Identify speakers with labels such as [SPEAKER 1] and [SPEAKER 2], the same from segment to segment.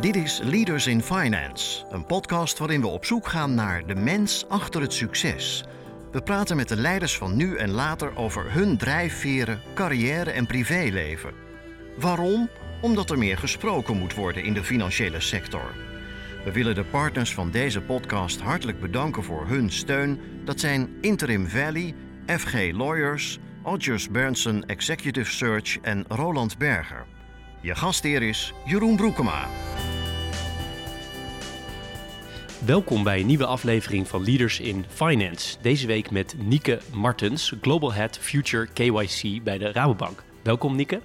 [SPEAKER 1] Dit is Leaders in Finance, een podcast waarin we op zoek gaan naar de mens achter het succes. We praten met de leiders van nu en later over hun drijfveren, carrière en privéleven. Waarom? Omdat er meer gesproken moet worden in de financiële sector. We willen de partners van deze podcast hartelijk bedanken voor hun steun. Dat zijn Interim Valley, FG Lawyers, Odgers Berndsen Executive Search en Roland Berger. Je gastheer is Jeroen Broekema.
[SPEAKER 2] Welkom bij een nieuwe aflevering van Leaders in Finance. Deze week met Nieke Martens, Global Head Future KYC bij de Rabobank. Welkom Nieke.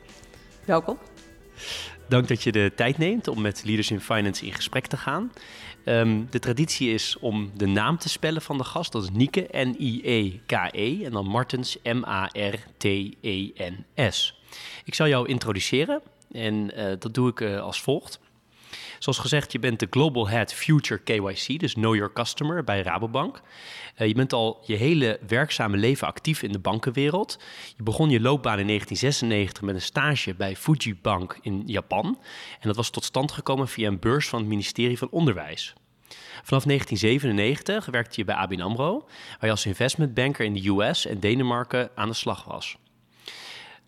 [SPEAKER 3] Welkom.
[SPEAKER 2] Dank dat je de tijd neemt om met Leaders in Finance in gesprek te gaan. Ehm, de traditie is om de naam te spellen van de gast. Dat is Nieke, N-I-E-K-E. En dan Martens, M-A-R-T-E-N-S. Ik zal jou introduceren en uh, dat doe ik uh, als volgt. Zoals gezegd, je bent de Global Head Future KYC, dus Know Your Customer bij Rabobank. Uh, je bent al je hele werkzame leven actief in de bankenwereld. Je begon je loopbaan in 1996 met een stage bij Fuji Bank in Japan. En dat was tot stand gekomen via een beurs van het ministerie van Onderwijs. Vanaf 1997 werkte je bij ABN AMRO, waar je als investmentbanker in de US en Denemarken aan de slag was.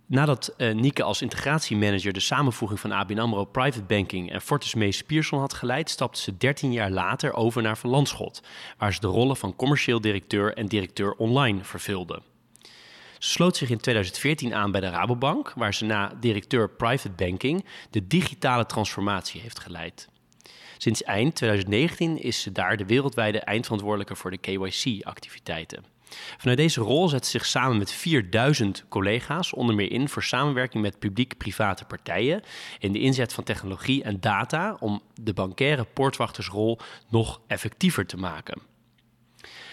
[SPEAKER 2] Nadat uh, Nieke als integratiemanager de samenvoeging van ABN AMRO Private Banking en Fortis Mees Pierson had geleid, stapte ze 13 jaar later over naar Van Landschot, waar ze de rollen van commercieel directeur en directeur online vervulde. Ze sloot zich in 2014 aan bij de Rabobank, waar ze na directeur Private Banking de digitale transformatie heeft geleid. Sinds eind 2019 is ze daar de wereldwijde eindverantwoordelijke voor de KYC-activiteiten. Vanuit deze rol zet ze zich samen met 4000 collega's onder meer in voor samenwerking met publiek-private partijen in de inzet van technologie en data om de bankaire poortwachtersrol nog effectiever te maken.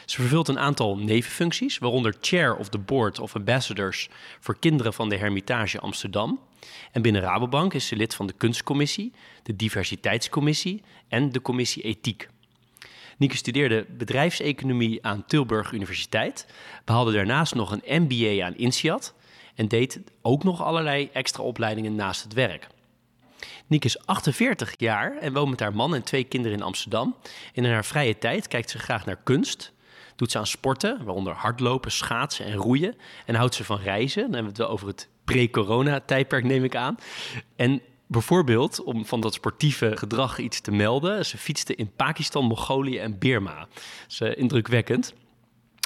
[SPEAKER 2] Ze vervult een aantal nevenfuncties, waaronder Chair of the Board of Ambassadors voor kinderen van de Hermitage Amsterdam. En binnen Rabobank is ze lid van de Kunstcommissie, de Diversiteitscommissie en de Commissie Ethiek. Nieke studeerde bedrijfseconomie aan Tilburg Universiteit, behaalde daarnaast nog een MBA aan INSEAD en deed ook nog allerlei extra opleidingen naast het werk. Nieke is 48 jaar en woont met haar man en twee kinderen in Amsterdam. En in haar vrije tijd kijkt ze graag naar kunst, doet ze aan sporten, waaronder hardlopen, schaatsen en roeien. En houdt ze van reizen. Dan hebben we het wel over het pre-corona-tijdperk, neem ik aan. En Bijvoorbeeld om van dat sportieve gedrag iets te melden. Ze fietste in Pakistan, Mongolië en Birma. Dat is uh, indrukwekkend.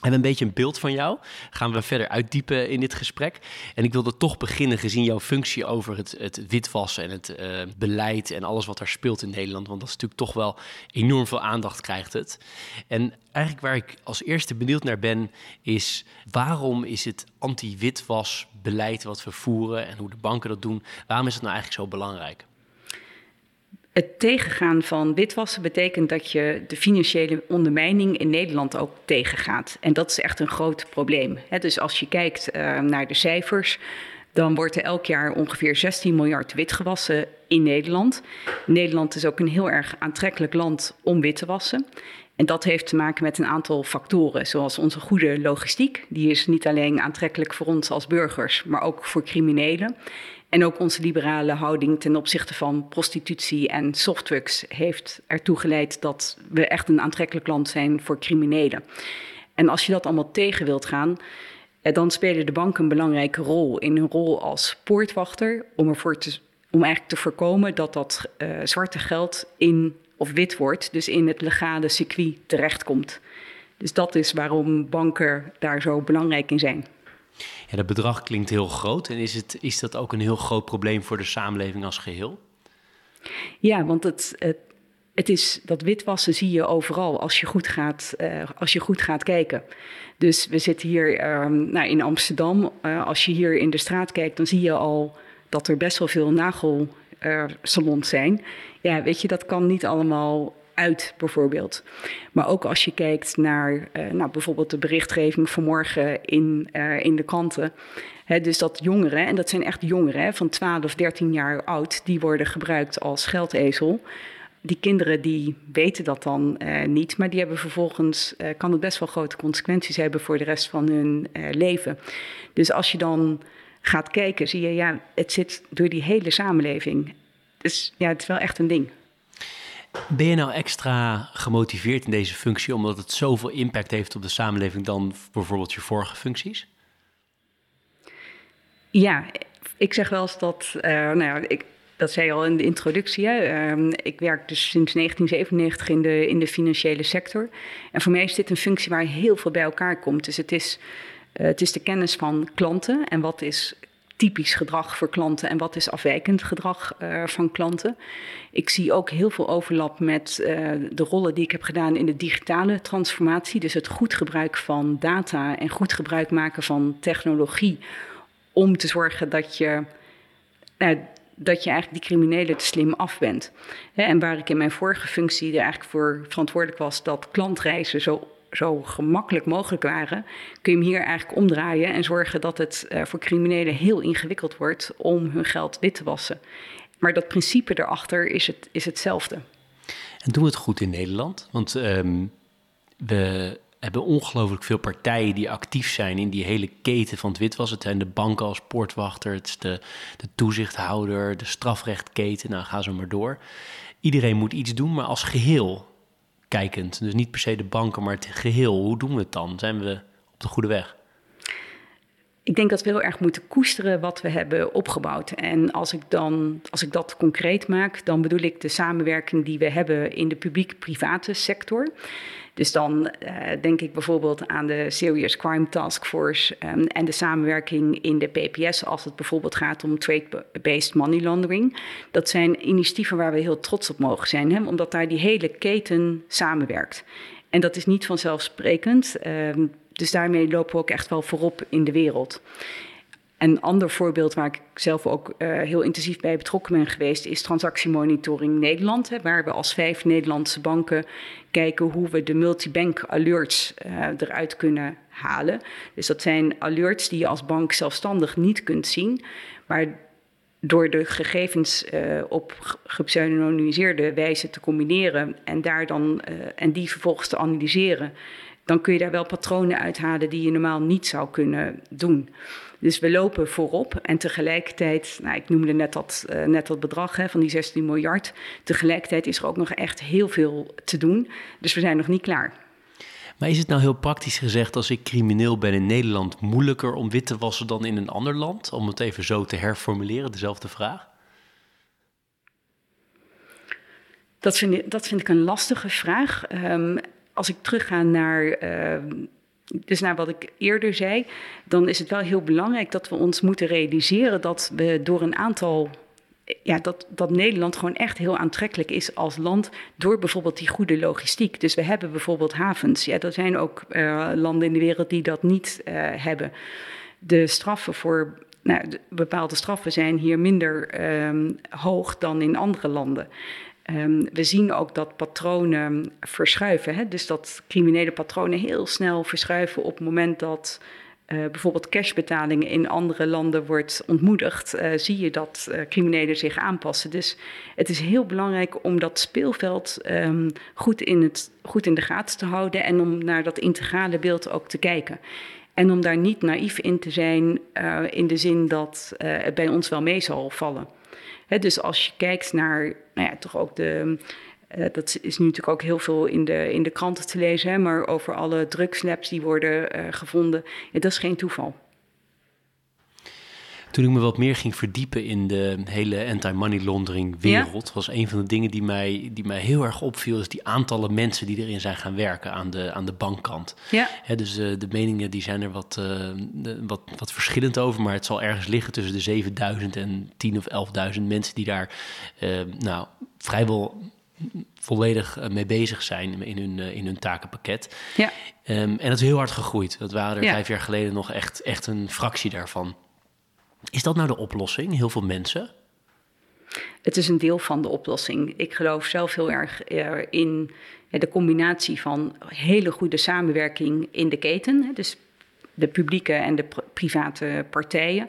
[SPEAKER 2] En een beetje een beeld van jou. Gaan we verder uitdiepen in dit gesprek. En ik wilde toch beginnen, gezien jouw functie over het, het witwassen en het uh, beleid en alles wat daar speelt in Nederland. Want dat is natuurlijk toch wel enorm veel aandacht krijgt het. En eigenlijk waar ik als eerste benieuwd naar ben, is waarom is het anti-witwasbeleid wat we voeren en hoe de banken dat doen, waarom is het nou eigenlijk zo belangrijk?
[SPEAKER 3] Het tegengaan van witwassen betekent dat je de financiële ondermijning in Nederland ook tegengaat. En dat is echt een groot probleem. dus als je kijkt uh, naar de cijfers, dan wordt er elk jaar ongeveer 16 miljard wit gewassen in Nederland. Nederland is ook een heel erg aantrekkelijk land om wit te wassen. En dat heeft te maken met een aantal factoren, zoals onze goede logistiek. Die is niet alleen aantrekkelijk voor ons als burgers, maar ook voor criminelen. En ook onze liberale houding ten opzichte van prostitutie en softdrugs heeft ertoe geleid dat we echt een aantrekkelijk land zijn voor criminelen. En als je dat allemaal tegen wilt gaan, eh, dan spelen de banken een belangrijke rol in hun rol als poortwachter om ervoor te, om eigenlijk te voorkomen dat dat uh, zwarte geld in of wit wordt, dus in het legale circuit terechtkomt. Dus dat is waarom banken daar zo belangrijk in zijn.
[SPEAKER 2] Ja, dat bedrag klinkt heel groot. En is, het, is dat ook een heel groot probleem voor de samenleving als geheel?
[SPEAKER 3] Ja, want het, het, het is, dat witwassen zie je overal als je goed gaat, uh, als je goed gaat kijken. Dus we zitten hier uh, nou, in Amsterdam. Uh, als je hier in de straat kijkt, dan zie je al dat er best wel veel nagelsalons zijn. Ja, weet je, dat kan niet allemaal uit, bijvoorbeeld. Maar ook als je kijkt naar uh, nou, bijvoorbeeld de berichtgeving vanmorgen in, uh, in de kranten. Dus dat jongeren, en dat zijn echt jongeren van 12, 13 jaar oud, die worden gebruikt als geldezel. Die kinderen die weten dat dan uh, niet, maar die hebben vervolgens, kan het best wel grote consequenties hebben voor de rest van hun leven. Dus als je dan gaat kijken, zie je, ja, het zit door die hele samenleving. Dus ja, het is wel echt een ding.
[SPEAKER 2] Ben je nou extra gemotiveerd in deze functie omdat het zoveel impact heeft op de samenleving dan bijvoorbeeld je vorige functies?
[SPEAKER 3] Ja, ik zeg wel eens dat, uh, nou ja, ik, dat zei je al in de introductie. Hè? Ehm, ik werk dus sinds 1997 in de, in de financiële sector. En voor mij is dit een functie waar heel veel bij elkaar komt. Dus het is, het is de kennis van klanten en wat is typisch gedrag voor klanten en wat is afwijkend gedrag uh, van klanten. Ik zie ook heel veel overlap met uh, de rollen die ik heb gedaan in de digitale transformatie. Dus het goed gebruik van data en goed gebruik maken van technologie om te zorgen dat je, dat je eigenlijk die criminelen te slim af bent. En waar ik in mijn vorige functie er eigenlijk voor verantwoordelijk was dat klantreizen zo zo gemakkelijk mogelijk waren, kun je hem hier eigenlijk omdraaien en zorgen dat het uh, voor criminelen heel ingewikkeld wordt om hun geld wit te wassen. Maar dat principe erachter is, het, is hetzelfde.
[SPEAKER 2] En doen we het goed in Nederland? Want um, we hebben ongelooflijk veel partijen die actief zijn in die hele keten van het witwassen. Het zijn de banken als poortwachter, het de, de toezichthouder, de strafrechtketen, nou ga zo maar door. Iedereen moet iets doen, maar als geheel kijkend. Dus niet per se de banken, maar het geheel. Hoe doen we het dan? Zijn we op de goede weg?
[SPEAKER 3] Ik denk dat we heel erg moeten koesteren wat we hebben opgebouwd. En als ik, dan, als ik dat concreet maak, dan bedoel ik de samenwerking die we hebben in de publiek-private sector. Dus dan uh, denk ik bijvoorbeeld aan de Serious Crime Task Force um, en de samenwerking in de PPS als het bijvoorbeeld gaat om trade-based money laundering. Dat zijn initiatieven waar we heel trots op mogen zijn, hè, omdat daar die hele keten samenwerkt. En dat is niet vanzelfsprekend. Um, dus daarmee lopen we ook echt wel voorop in de wereld. Een ander voorbeeld waar ik zelf ook uh, heel intensief bij betrokken ben geweest, is transactiemonitoring Nederland. Hè, waar we als vijf Nederlandse banken kijken hoe we de multibank alerts uh, eruit kunnen halen. Dus dat zijn alerts die je als bank zelfstandig niet kunt zien, maar door de gegevens uh, op gepseudonymiseerde wijze te combineren en, daar dan, en die vervolgens te analyseren, dan kun je daar wel patronen uithalen die je normaal niet zou kunnen doen. Dus we lopen voorop en tegelijkertijd, nou, ik noemde net dat, uh, net dat bedrag hè, van die 16 miljard. Tegelijkertijd is er ook nog echt heel veel te doen. Dus we zijn nog niet klaar.
[SPEAKER 2] Maar is het nou heel praktisch gezegd, als ik crimineel ben in Nederland, moeilijker om wit te wassen dan in een ander land? Om het even zo te herformuleren, dezelfde vraag.
[SPEAKER 3] Dat vind ik, dat vind ik een lastige vraag. Um, als ik terugga naar, uh, dus naar wat ik eerder zei, dan is het wel heel belangrijk dat we ons moeten realiseren dat we door een aantal. Ja, dat, dat Nederland gewoon echt heel aantrekkelijk is als land door bijvoorbeeld die goede logistiek. Dus we hebben bijvoorbeeld havens. Ja, er zijn ook uh, landen in de wereld die dat niet uh, hebben. De straffen voor nou, bepaalde straffen zijn hier minder um, hoog dan in andere landen. Um, we zien ook dat patronen verschuiven. Hè? Dus dat criminele patronen heel snel verschuiven op het moment dat uh, bijvoorbeeld cashbetalingen in andere landen wordt ontmoedigd. Uh, zie je dat uh, criminelen zich aanpassen. Dus het is heel belangrijk om dat speelveld um, goed, in het, goed in de gaten te houden en om naar dat integrale beeld ook te kijken. En om daar niet naïef in te zijn in de zin dat het bij ons wel mee zal vallen. Dus als je kijkt naar, nou ja, toch ook de. Uh, dat is nu natuurlijk ook heel veel in de, in de kranten te lezen, hè, maar over alle drugslabs die worden uh, gevonden. Dat is geen toeval.
[SPEAKER 2] Toen ik me wat meer ging verdiepen in de hele anti-money laundering wereld, ja? was een van de dingen die mij, die mij heel erg opviel, is die aantallen mensen die erin zijn gaan werken aan de, aan de bankkant.
[SPEAKER 3] Ja.
[SPEAKER 2] dus uh, de meningen die zijn er wat, uh, de, wat, wat verschillend over, maar het zal ergens liggen tussen de 7000 en 10 of 11.000 mensen die daar uh, nou, vrijwel volledig mee bezig zijn in hun, in hun takenpakket.
[SPEAKER 3] Ja.
[SPEAKER 2] Um, en dat is heel hard gegroeid. Dat waren er ja. vijf jaar geleden nog echt, echt een fractie daarvan. Is dat nou de oplossing, heel veel mensen?
[SPEAKER 3] Het is een deel van de oplossing. Ik geloof zelf heel erg in de combinatie van hele goede samenwerking in de keten, dus de publieke en de private partijen.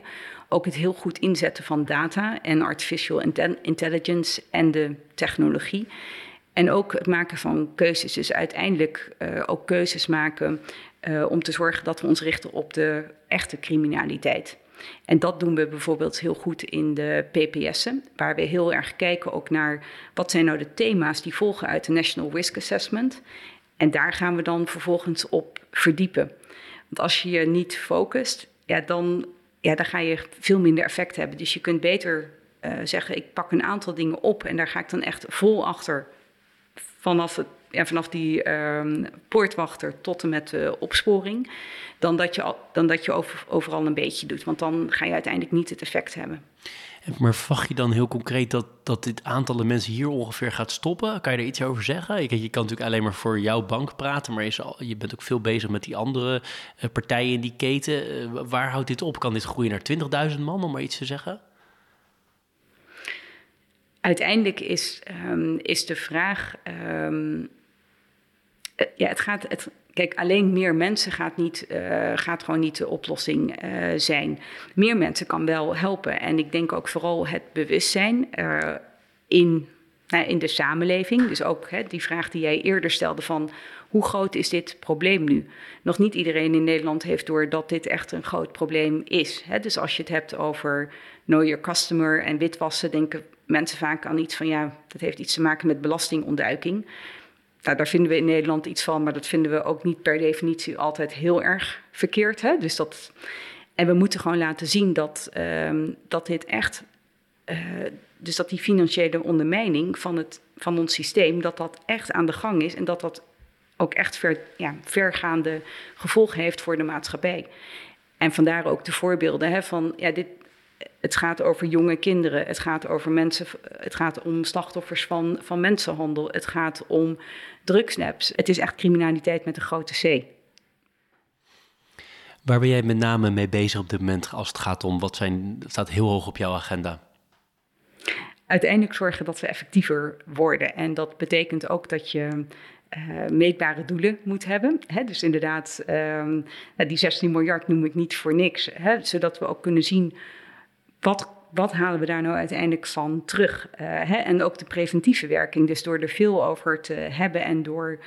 [SPEAKER 3] Ook het heel goed inzetten van data en artificial intelligence en de technologie. En ook het maken van keuzes. Dus uiteindelijk uh, ook keuzes maken om te zorgen dat we ons richten op de echte criminaliteit. En dat doen we bijvoorbeeld heel goed in de PPS'en, waar we heel erg kijken ook naar wat zijn nou de thema's die volgen uit de National Risk Assessment. En daar gaan we dan vervolgens op verdiepen. Want als je je niet focust, ja, dan, ja, dan ga je veel minder effect hebben. Dus je kunt beter uh, zeggen, ik pak een aantal dingen op en daar ga ik dan echt vol achter vanaf, het, ja, vanaf die uh, poortwachter tot en met de opsporing, dan dat je, dan dat je over, overal een beetje doet. Want dan ga je uiteindelijk niet het effect hebben.
[SPEAKER 2] Maar verwacht je dan heel concreet dat, dat dit aantal mensen hier ongeveer gaat stoppen? Kan je er iets over zeggen? Je, je kan natuurlijk alleen maar voor jouw bank praten, maar je, je bent ook veel bezig met die andere uh, partijen in die keten. Uh, waar houdt dit op? Kan dit groeien naar 20.000 man, om maar iets te zeggen?
[SPEAKER 3] Uiteindelijk is, um, is de vraag. Um, ja, het gaat. Het, kijk, alleen meer mensen gaat, niet, uh, gaat gewoon niet de oplossing uh, zijn. Meer mensen kan wel helpen. En ik denk ook vooral het bewustzijn in, nou, in de samenleving. Dus ook hè, die vraag die jij eerder stelde van hoe groot is dit probleem nu? Nog niet iedereen in Nederland heeft door dat dit echt een groot probleem is. Hè? Dus als je het hebt over know your customer en witwassen, denken mensen vaak aan iets van ja, dat heeft iets te maken met belastingontduiking. Nou, daar vinden we in Nederland iets van, maar dat vinden we ook niet per definitie altijd heel erg verkeerd. Hè? Dus dat, en we moeten gewoon laten zien dat, um, dat dit echt, uh, dus dat die financiële ondermijning van, het, van ons systeem, dat dat echt aan de gang is en dat dat ook echt ver, ja, vergaande gevolgen heeft voor de maatschappij. En vandaar ook de voorbeelden hè, van, ja, dit, het gaat over jonge kinderen, het gaat over mensen, het gaat om slachtoffers van, van mensenhandel, het gaat om drugsnaps. Het is echt criminaliteit met een grote C.
[SPEAKER 2] Waar ben jij met name mee bezig op dit moment als het gaat om wat zijn, staat heel hoog op jouw agenda?
[SPEAKER 3] Uiteindelijk zorgen dat we effectiever worden. En dat betekent ook dat je uh, meetbare doelen moet hebben. Hè? Dus inderdaad, um, die 16 miljard noem ik niet voor niks. Hè? Zodat we ook kunnen zien wat, wat halen we daar nou uiteindelijk van terug? Uh, hè? En ook de preventieve werking. Dus door er veel over te hebben en door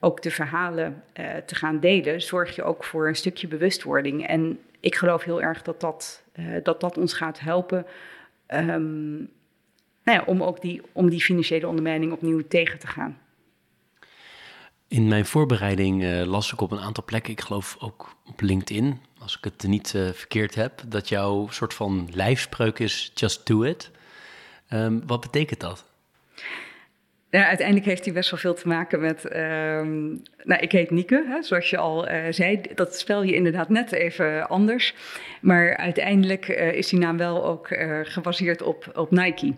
[SPEAKER 3] ook de verhalen uh, te gaan delen, zorg je ook voor een stukje bewustwording. En ik geloof heel erg dat dat, uh, dat, dat ons gaat helpen. Um, nou ja, om ook die, om die financiële ondermijning opnieuw tegen te gaan.
[SPEAKER 2] In mijn voorbereiding las ik op een aantal plekken, ik geloof ook op LinkedIn, als ik het niet uh, verkeerd heb, dat jouw soort van lijfspreuk is just do it. Um, wat betekent dat?
[SPEAKER 3] Ja, uiteindelijk heeft hij best wel veel te maken met. Um, nou, ik heet Nieke, hè, zoals je al uh, zei. Dat spel je inderdaad net even anders. Maar uiteindelijk uh, is die naam wel ook uh, gebaseerd op, op Nike.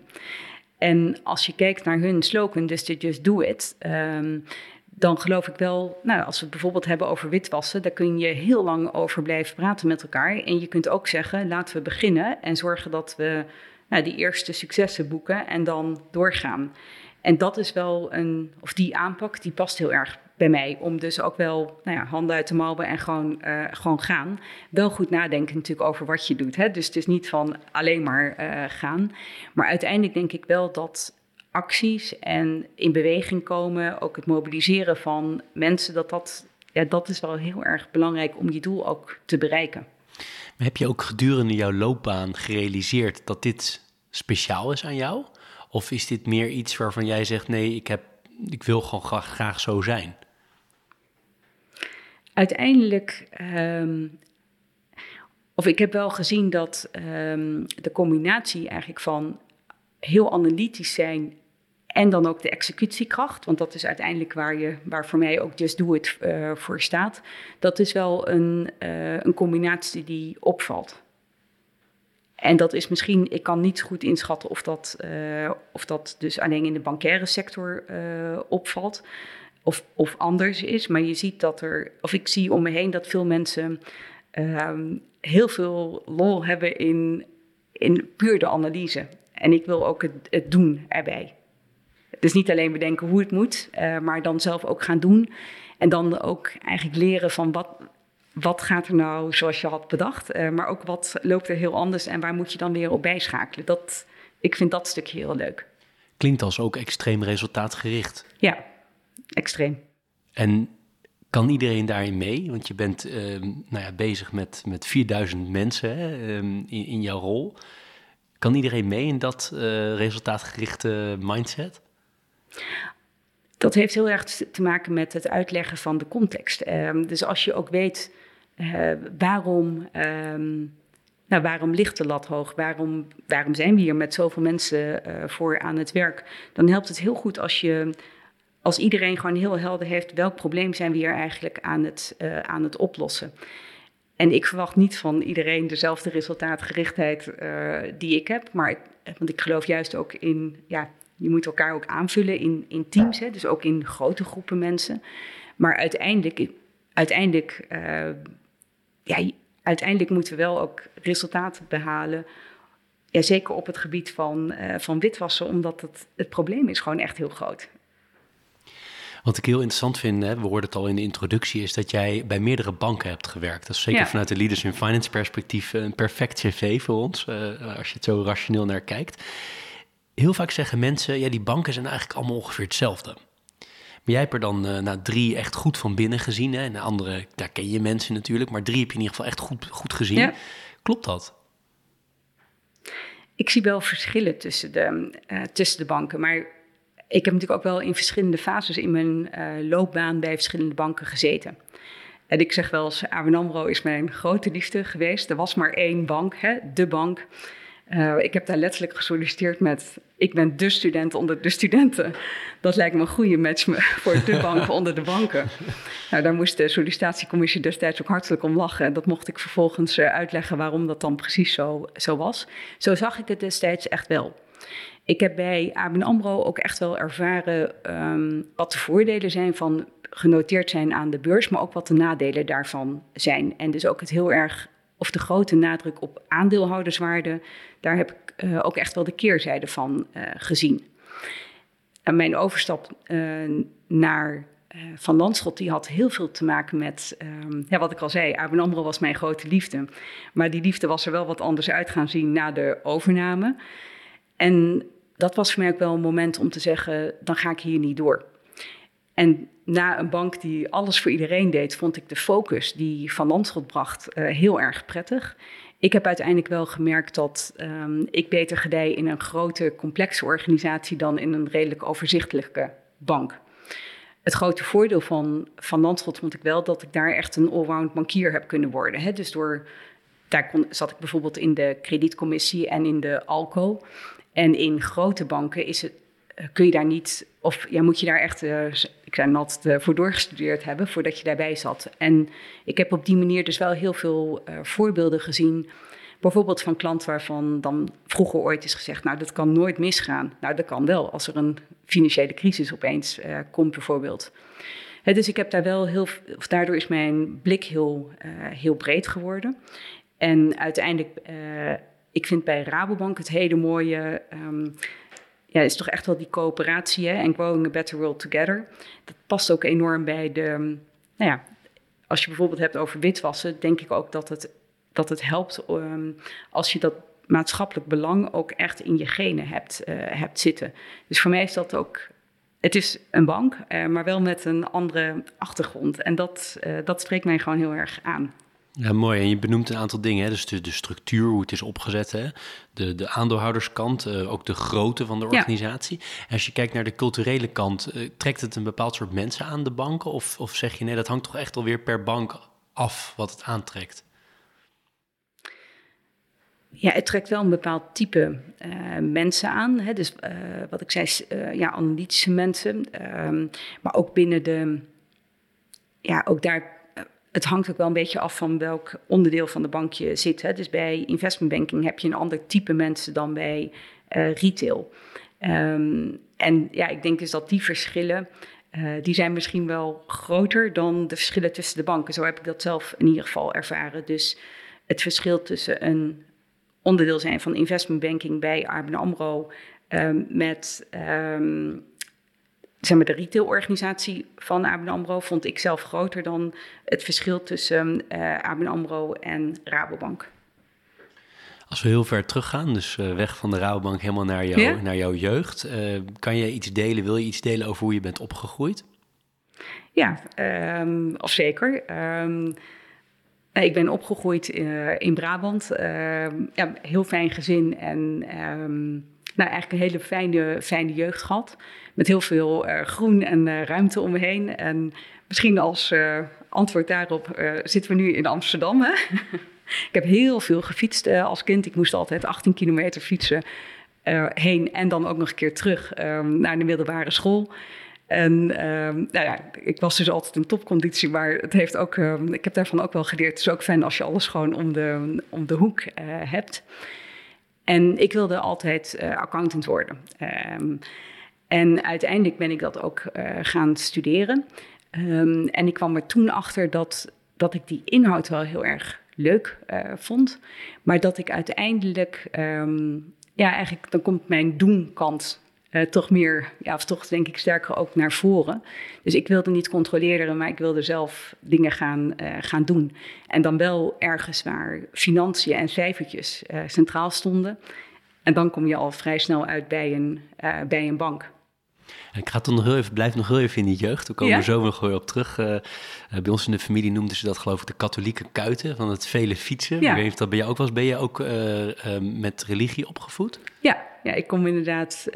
[SPEAKER 3] En als je kijkt naar hun slogan, dus de Just Do It. Um, dan geloof ik wel, nou, als we het bijvoorbeeld hebben over witwassen, daar kun je heel lang over blijven praten met elkaar. En je kunt ook zeggen, laten we beginnen en zorgen dat we nou, die eerste successen boeken en dan doorgaan. En dat is wel een, of die aanpak, die past heel erg bij mij. Om dus ook wel nou ja, handen uit de mouwen en gewoon, uh, gewoon gaan. Wel goed nadenken natuurlijk over wat je doet. Hè? Dus het is niet van alleen maar uh, gaan. Maar uiteindelijk denk ik wel dat acties en in beweging komen, ook het mobiliseren van mensen, dat dat, ja, dat is wel heel erg belangrijk om je doel ook te bereiken.
[SPEAKER 2] Maar heb je ook gedurende jouw loopbaan gerealiseerd dat dit speciaal is aan jou? Of is dit meer iets waarvan jij zegt: nee, ik, heb, ik wil gewoon graag, graag zo zijn?
[SPEAKER 3] Uiteindelijk, um, of ik heb wel gezien dat um, de combinatie eigenlijk van heel analytisch zijn en dan ook de executiekracht, want dat is uiteindelijk waar, je, waar voor mij ook Just Do It uh, voor staat. Dat is wel een, uh, een combinatie die opvalt. En dat is misschien, ik kan niet goed inschatten of dat, uh, of dat dus alleen in de bankaire sector opvalt of, of anders is. Maar je ziet dat er, of ik zie om me heen dat veel mensen um, heel veel lol hebben in, in puur de analyse. En ik wil ook het, het doen erbij. Dus niet alleen bedenken hoe het moet, uh, maar dan zelf ook gaan doen. En dan ook eigenlijk leren van wat, wat gaat er nou zoals je had bedacht. Uh, maar ook wat loopt er heel anders en waar moet je dan weer op bijschakelen. Dat, ik vind dat stukje heel leuk.
[SPEAKER 2] Klinkt als ook extreem resultaatgericht.
[SPEAKER 3] Ja, extreem.
[SPEAKER 2] En Kan iedereen daarin mee? Want je bent ehm, nou ja, bezig met, met 4000 mensen hè, ehm, in, in jouw rol. Kan iedereen mee in dat uh, resultaatgerichte mindset?
[SPEAKER 3] Dat heeft heel erg te maken met het uitleggen van de context. Um, dus als je ook weet uh, waarom, um, nou, waarom ligt de lat hoog, waarom, waarom zijn we hier met zoveel mensen uh, voor aan het werk, dan helpt het heel goed als je als iedereen gewoon heel helder heeft welk probleem zijn we hier eigenlijk aan het, uh, aan het oplossen. En ik verwacht niet van iedereen dezelfde resultaatgerichtheid uh, die ik heb, maar want ik geloof juist ook in, ja, je moet elkaar ook aanvullen in, in teams, hè, dus ook in grote groepen mensen. Maar uiteindelijk, uiteindelijk, uh, ja, uiteindelijk moeten we wel ook resultaten behalen. Ja, zeker op het gebied van, uh, van witwassen, omdat het, het probleem is gewoon echt heel groot.
[SPEAKER 2] Wat ik heel interessant vind, hè, we hoorden het al in de introductie, is dat jij bij meerdere banken hebt gewerkt. Dat is zeker ja. vanuit de Leaders in Finance perspectief een perfect cv voor ons, uh, als je het zo rationeel naar kijkt. Heel vaak zeggen mensen, ja, die banken zijn eigenlijk allemaal ongeveer hetzelfde. Maar jij hebt er dan uh, nou, drie echt goed van binnen gezien. Hè? En de andere, daar ken je mensen natuurlijk, maar drie heb je in ieder geval echt goed, goed gezien. Ja. Klopt dat?
[SPEAKER 3] Ik zie wel verschillen tussen de, uh, tussen de banken, maar ik heb natuurlijk ook wel in verschillende fases in mijn uh, loopbaan bij verschillende banken gezeten. En ik zeg wel eens, ABN AMRO is mijn grote liefde geweest. Er was maar één bank, hè, de bank. Uh, ik heb daar letterlijk gesolliciteerd met, ik ben de student onder de studenten. Dat lijkt me een goede match voor de banken onder de banken. Nou, daar moest de sollicitatiecommissie destijds ook hartelijk om lachen. En dat mocht ik vervolgens uh, uitleggen waarom dat dan precies zo, zo was. Zo zag ik het destijds echt wel. Ik heb bij ABN AMRO ook echt wel ervaren um, wat de voordelen zijn van genoteerd zijn aan de beurs, maar ook wat de nadelen daarvan zijn. En dus ook het heel erg, of de grote nadruk op aandeelhouderswaarde, daar heb ik uh, ook echt wel de keerzijde van uh, gezien. En mijn overstap uh, naar Van Landschot, die had heel veel te maken met, um, ja, wat ik al zei, ABN AMRO was mijn grote liefde. Maar die liefde was er wel wat anders uit gaan zien na de overname. En dat was voor mij ook wel een moment om te zeggen, dan ga ik hier niet door. En na een bank die alles voor iedereen deed, vond ik de focus die Van Landschot bracht uh, heel erg prettig. Ik heb uiteindelijk wel gemerkt dat um, ik beter gedij in een grote, complexe organisatie dan in een redelijk overzichtelijke bank. Het grote voordeel van Van Landschot vond ik wel dat ik daar echt een allround bankier heb kunnen worden. Hè? Dus door, daar kon, zat ik bijvoorbeeld in de kredietcommissie en in de ALCO. En in grote banken is het, kun je daar niet, of ja, moet je daar echt, uh, ik zei nat, uh, voor doorgestudeerd hebben voordat je daarbij zat. En ik heb op die manier dus wel heel veel voorbeelden gezien. Bijvoorbeeld van klanten waarvan dan vroeger ooit is gezegd, nou dat kan nooit misgaan. Nou dat kan wel, als er een financiële crisis opeens komt bijvoorbeeld. Dus ik heb daar wel heel, of daardoor is mijn blik heel, heel breed geworden. En uiteindelijk ik vind bij Rabobank het hele mooie. Um, ja, is toch echt wel die coöperatie hè? en growing a better world together. Dat past ook enorm bij de. Nou ja, als je bijvoorbeeld hebt over witwassen, denk ik ook dat het, dat het helpt um, als je dat maatschappelijk belang ook echt in je genen hebt, uh, hebt zitten. Dus voor mij is dat ook. Het is een bank, uh, maar wel met een andere achtergrond. En dat, uh, dat spreekt mij gewoon heel erg aan.
[SPEAKER 2] Ja, mooi. En je benoemt een aantal dingen. Hè? Dus de, de structuur, hoe het is opgezet. Hè? De, de aandeelhouderskant, uh, ook de grootte van de organisatie. Ja. Als je kijkt naar de culturele kant, uh, trekt het een bepaald soort mensen aan de banken? Of, of zeg je nee, dat hangt toch echt alweer per bank af wat het aantrekt?
[SPEAKER 3] Ja, het trekt wel een bepaald type uh, mensen aan. Hè? Dus wat ik zei, ja, analytische mensen. Ehm, maar ook binnen de... Ja, ook daar het hangt ook wel een beetje af van welk onderdeel van de bank je zit. Hè. Dus bij investment banking heb je een ander type mensen dan bij uh, retail. Um, en ja, ik denk dus dat die verschillen, uh, die zijn misschien wel groter dan de verschillen tussen de banken. Zo heb ik dat zelf in ieder geval ervaren. Dus het verschil tussen een onderdeel zijn van investment banking bij ABN AMRO um, met um, zeg maar, de retailorganisatie van ABN AMRO vond ik zelf groter dan het verschil tussen uh, ABN AMRO en Rabobank.
[SPEAKER 2] Als we heel ver teruggaan, dus uh, weg van de Rabobank helemaal naar, jou, ja? naar jouw jeugd. Uh, kan je iets delen, wil je iets delen over hoe je bent opgegroeid?
[SPEAKER 3] Ja, um, of zeker. Um, ik ben opgegroeid uh, in Brabant. Uh, ja, heel fijn gezin en um, nou, eigenlijk een hele fijne, fijne jeugd gehad. Met heel veel uh, groen en ruimte om me heen. En misschien als antwoord daarop zitten we nu in Amsterdam. Hè? ik heb heel veel gefietst als kind. Ik moest altijd 18 kilometer fietsen heen en dan ook nog een keer terug naar de middelbare school. En um, nou ja, ik was dus altijd in topconditie, maar het heeft ook, um, ik heb daarvan ook wel geleerd. Het is ook fijn als je alles gewoon om de, om de hoek hebt. En ik wilde altijd uh, accountant worden. Um, en uiteindelijk ben ik dat ook uh, gaan studeren. en ik kwam er toen achter dat, dat ik die inhoud wel heel erg leuk vond. Maar dat ik uiteindelijk, ja, eigenlijk dan komt mijn doen-kant uh, toch meer, ja, of toch denk ik sterker ook naar voren. Dus ik wilde niet controleren, maar ik wilde zelf dingen gaan, uh, gaan doen. En dan wel ergens waar financiën en cijfertjes uh, centraal stonden. En dan kom je al vrij snel uit bij een, bij een bank.
[SPEAKER 2] Ik ga toch nog heel even, blijf nog heel even in die jeugd. We komen er zo nog weer op terug. Uh, bij ons in de familie noemden ze dat geloof ik de katholieke kuiten van het vele fietsen. Ja. Ik weet niet of dat bij jou ook was. Ben je ook uh, uh, met religie opgevoed?
[SPEAKER 3] Ja, ja ik kom inderdaad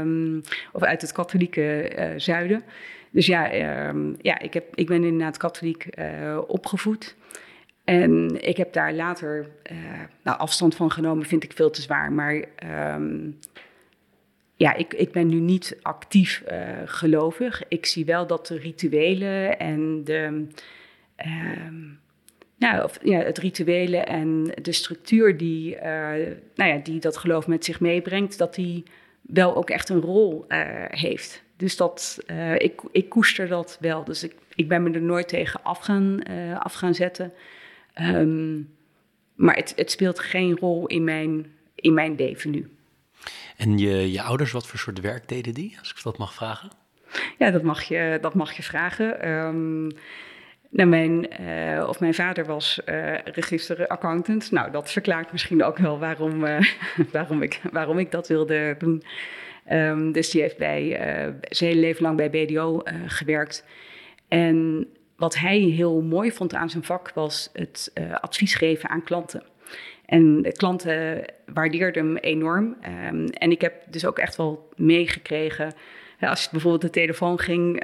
[SPEAKER 3] um, of uit het katholieke zuiden. Dus ja, um, ja ik, heb, ik ben inderdaad katholiek opgevoed. En ik heb daar later nou, afstand van genomen, vind ik veel te zwaar. Maar um, ja, ik, ik ben nu niet actief uh, gelovig. Ik zie wel dat de rituelen en de. Uh, nou, of, ja, het rituele en de structuur die, uh, nou ja, die dat geloof met zich meebrengt, dat die wel ook echt een rol uh, heeft. Dus dat, ik, ik koester dat wel. Dus ik, ik ben me er nooit tegen af gaan, af gaan zetten. Um, maar het, het speelt geen rol in mijn, in mijn leven nu.
[SPEAKER 2] En je, je ouders, wat voor soort werk deden die, als ik dat mag vragen?
[SPEAKER 3] Ja, dat mag je, dat mag je vragen. Um, nou, mijn, uh, of mijn vader was uh, registeraccountant. Nou, dat verklaart misschien ook wel waarom, uh, waarom, ik, waarom ik dat wilde doen. Um, dus die heeft bij, zijn hele leven lang bij BDO gewerkt. En wat hij heel mooi vond aan zijn vak was het advies geven aan klanten. En de klanten waardeerden hem enorm. Um, en ik heb dus ook echt wel meegekregen. Als je bijvoorbeeld de telefoon ging.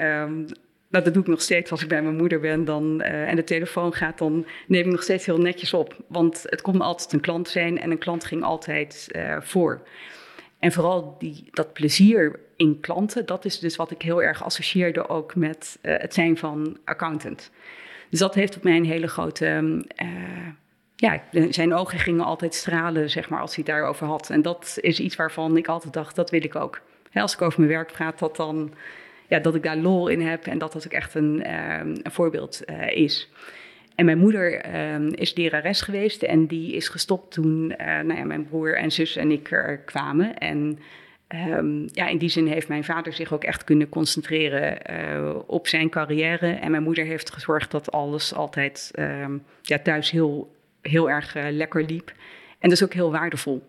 [SPEAKER 3] Nou, dat doe ik nog steeds als ik bij mijn moeder ben dan, uh, en de telefoon gaat, dan neem ik nog steeds heel netjes op. Want het kon altijd een klant zijn en een klant ging altijd uh, voor. En vooral die, dat plezier in klanten, dat is dus wat ik heel erg associeerde ook met uh, het zijn van accountant. Dus dat heeft op mij een hele grote ja, zijn ogen gingen altijd stralen, zeg maar, als hij het daarover had. En dat is iets waarvan ik altijd dacht, dat wil ik ook. als ik over mijn werk praat, dat dan, ja, dat ik daar lol in heb en dat dat ook echt een, um, een voorbeeld uh, is. En mijn moeder um, is lerares geweest en die is gestopt toen uh, nou ja, mijn broer en zus en ik er kwamen. En um, ja, in die zin heeft mijn vader zich ook echt kunnen concentreren uh, op zijn carrière. En mijn moeder heeft gezorgd dat alles altijd ja, thuis heel heel erg uh, lekker liep. En dat is ook heel waardevol.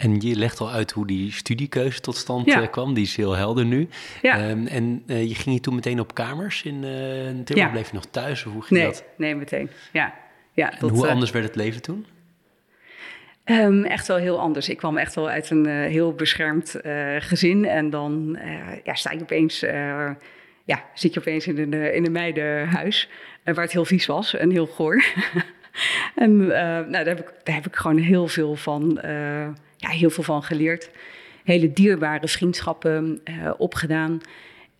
[SPEAKER 2] En je legt al uit hoe die studiekeuze tot stand ja. uh, kwam. Die is heel helder nu. Ja. Um, en uh, je ging je toen meteen op kamers in uh, Tilburg? Ja. Bleef je nog thuis? Of hoe ging
[SPEAKER 3] nee,
[SPEAKER 2] dat?
[SPEAKER 3] Nee, meteen. Ja. ja
[SPEAKER 2] en hoe anders werd het leven toen?
[SPEAKER 3] Um, echt wel heel anders. Ik kwam echt wel uit een heel beschermd gezin. En dan ja, sta je opeens... ja, zit je opeens in een, in een meidenhuis... waar het heel vies was en heel goor. en uh, nou, daar, heb ik, heb ik gewoon heel veel van, uh, ja, heel veel van geleerd. Hele dierbare vriendschappen uh, opgedaan.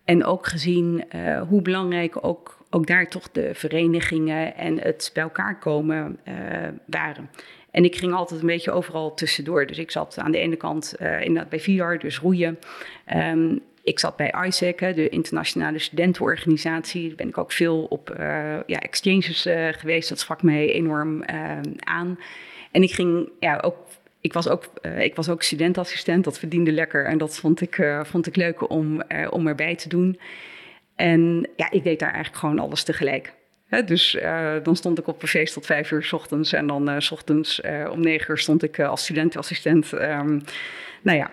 [SPEAKER 3] En ook gezien hoe belangrijk ook, ook daar toch de verenigingen en het bij elkaar komen waren. En ik ging altijd een beetje overal tussendoor. Dus ik zat aan de ene kant inderdaad bij VR, dus roeien. Um, ik zat bij ISEC, de internationale studentenorganisatie. Daar ben ik ook veel op uh, ja, exchanges uh, geweest. Dat sprak mij enorm uh, aan. En ik ging ja, ook. Ik was, ook, ik was ook studentassistent, dat verdiende lekker en dat vond ik, vond ik leuk om, om erbij te doen. En ja, ik deed daar eigenlijk gewoon alles tegelijk. Dus uh, dan stond ik op een feest tot vijf uur s ochtends. En dan uh, s ochtends uh, om negen uur stond ik als studentassistent um, nou ja,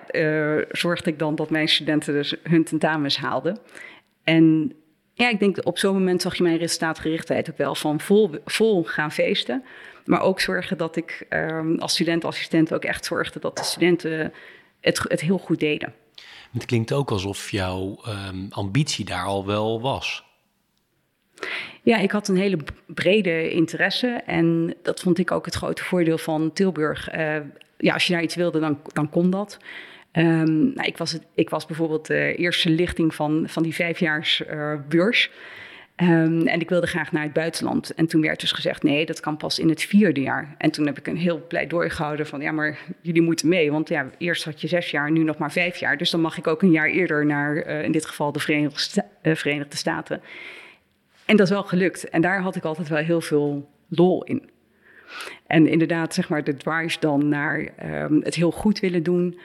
[SPEAKER 3] zorgde ik dan dat mijn studenten dus hun tentamens haalden. En Ja, ik denk op zo'n moment zag je mijn resultaatgerichtheid ook wel van vol, vol gaan feesten. Maar ook zorgen dat ik um, als studentassistent ook echt zorgde dat de studenten het, het heel goed deden.
[SPEAKER 2] Het klinkt ook alsof jouw um, ambitie daar al wel was.
[SPEAKER 3] Ja, ik had een hele brede interesse en dat vond ik ook het grote voordeel van Tilburg. Uh, ja, als je daar iets wilde, dan, dan kon dat. Um, nou, ik, was het, ik was bijvoorbeeld de eerste lichting van, van die vijfjaars uh, beurs. Um, en ik wilde graag naar het buitenland. En toen werd dus gezegd, nee, dat kan pas in het vierde jaar. En toen heb ik een heel pleidooi gehouden van, ja, maar jullie moeten mee. Want ja, eerst had je zes jaar, nu nog maar vijf jaar. Dus dan mag ik ook een jaar eerder naar, uh, in dit geval, de Verenigde, Verenigde Staten. En dat is wel gelukt. En daar had ik altijd wel heel veel lol in. En inderdaad, zeg maar, de drive dan naar um, het heel goed willen doen.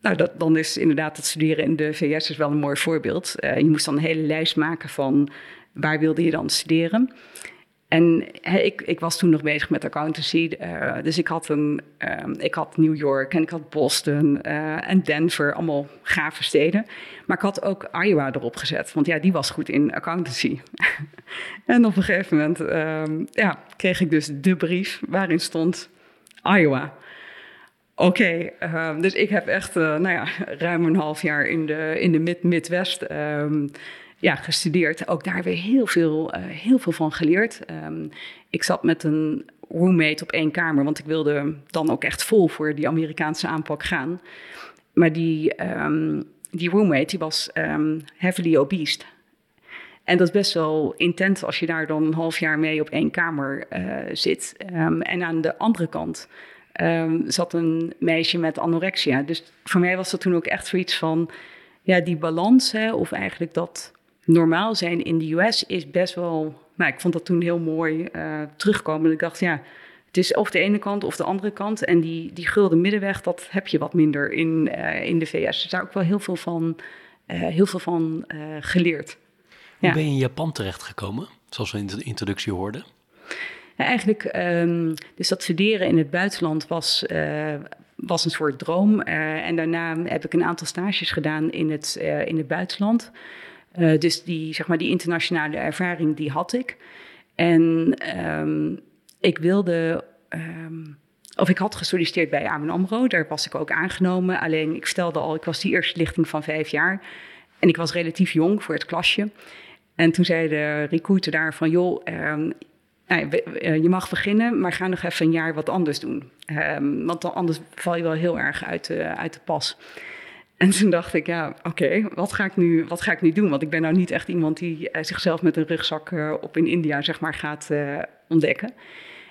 [SPEAKER 3] Nou, dat, dan is inderdaad het studeren in de VS is wel een mooi voorbeeld. Uh, je moest dan een hele lijst maken van waar wilde je dan studeren. En ik, ik, was toen nog bezig met accountancy. Uh, dus ik had, een, um, ik had New York en ik had Boston uh, en Denver, allemaal gave steden. Maar ik had ook Iowa erop gezet, want ja, die was goed in accountancy. en op een gegeven moment um, ja, kreeg ik dus de brief waarin stond Iowa. Oké, uh, dus ik heb echt uh, nou ja, ruim een half jaar in de, in de mid Midwest ja, gestudeerd. Ook daar weer heel veel, uh, heel veel van geleerd. Um, ik zat met een roommate op één kamer, want ik wilde dan ook echt vol voor die Amerikaanse aanpak gaan. Maar die, um, die roommate die was heavily obese. En dat is best wel intens als je daar dan een half jaar mee op één kamer zit. en aan de andere kant zat een meisje met anorexia. Dus voor mij was dat toen ook echt zoiets van, ja, die balans, hè, of eigenlijk dat normaal zijn in de US is best wel, nou, ik vond dat toen heel mooi uh, terugkomen. Ik dacht, ja, het is of de ene kant of de andere kant. En die, die gulden middenweg, dat heb je wat minder in, uh, in de VS. Dus daar ook wel heel veel van, uh, heel veel van geleerd.
[SPEAKER 2] Hoe ja. ben je in Japan terechtgekomen, zoals we in de introductie hoorden?
[SPEAKER 3] Eigenlijk, um, dus dat studeren in het buitenland was, was een soort droom. En daarna heb ik een aantal stages gedaan in het, in het buitenland. Dus die, zeg maar, die internationale ervaring, die had ik. En um, ik wilde... Um, of ik had gesolliciteerd bij ABN AMRO, daar was ik ook aangenomen. Alleen ik vertelde al, ik was die eerste lichting van vijf jaar. En ik was relatief jong voor het klasje. En toen zei de recruiter daar van, joh, um, nou, je mag beginnen, maar ga nog even een jaar wat anders doen. Want dan anders val je wel heel erg uit de, uit de pas. En toen dacht ik, ja, oké, wat, ga ik nu, wat ga ik nu doen? Want ik ben nou niet echt iemand die uh, zichzelf met een rugzak uh, op in India, zeg maar, gaat uh, ontdekken.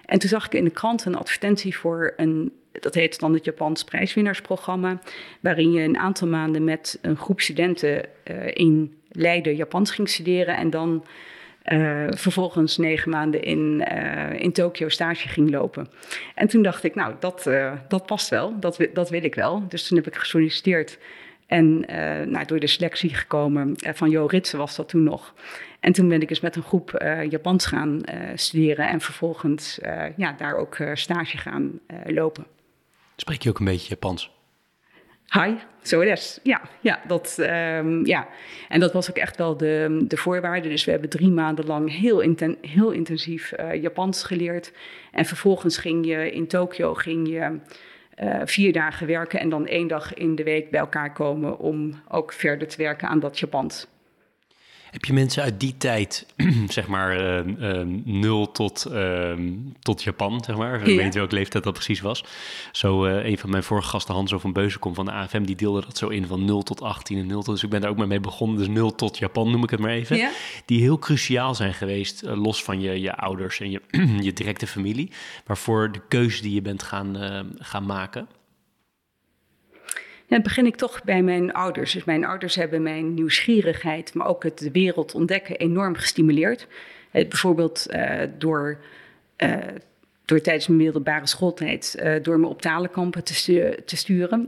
[SPEAKER 3] En toen zag ik in de krant een advertentie voor een, dat heet dan het Japans prijswinnaarsprogramma, waarin je een aantal maanden met een groep studenten in Leiden Japans ging studeren en dan uh, vervolgens negen maanden in, uh, in Tokio stage ging lopen. En toen dacht ik, nou, dat, uh, dat past wel, dat, dat wil ik wel. Dus toen heb ik gesolliciteerd en nou, door de selectie gekomen van Jo Ritsen was dat toen nog. En toen ben ik eens met een groep Japans gaan studeren en vervolgens ja, daar ook stage gaan lopen.
[SPEAKER 2] Spreek je ook een beetje Japans?
[SPEAKER 3] Hi, zo is. Ja, ja, dat, um, ja, en dat was ook echt wel de, de voorwaarde. Dus we hebben drie maanden lang heel, inten, heel intensief uh, Japans geleerd. En vervolgens ging je in Tokio ging je, uh, vier dagen werken en dan één dag in de week bij elkaar komen om ook verder te werken aan dat Japans.
[SPEAKER 2] Heb je mensen uit die tijd, zeg maar uh, uh, nul tot, uh, tot Japan, zeg maar. Ik weet niet welke leeftijd dat precies was. Zo uh, een van mijn vorige gasten, Hans van Beuzenkom van de AFM, die deelde dat zo in van 0 tot 18 en 0 tot... Dus ik ben daar ook maar mee begonnen. Dus 0 tot Japan noem ik het maar even. Ja. Die heel cruciaal zijn geweest, los van je, je ouders en je, je directe familie. Waarvoor de keuze die je bent gaan, gaan maken.
[SPEAKER 3] Dan begin ik toch bij mijn ouders. Dus mijn ouders hebben mijn nieuwsgierigheid, maar ook het de wereld ontdekken enorm gestimuleerd. Eh, bijvoorbeeld uh, door, uh, door tijdens mijn middelbare schooltijd door me op talenkampen te, te sturen.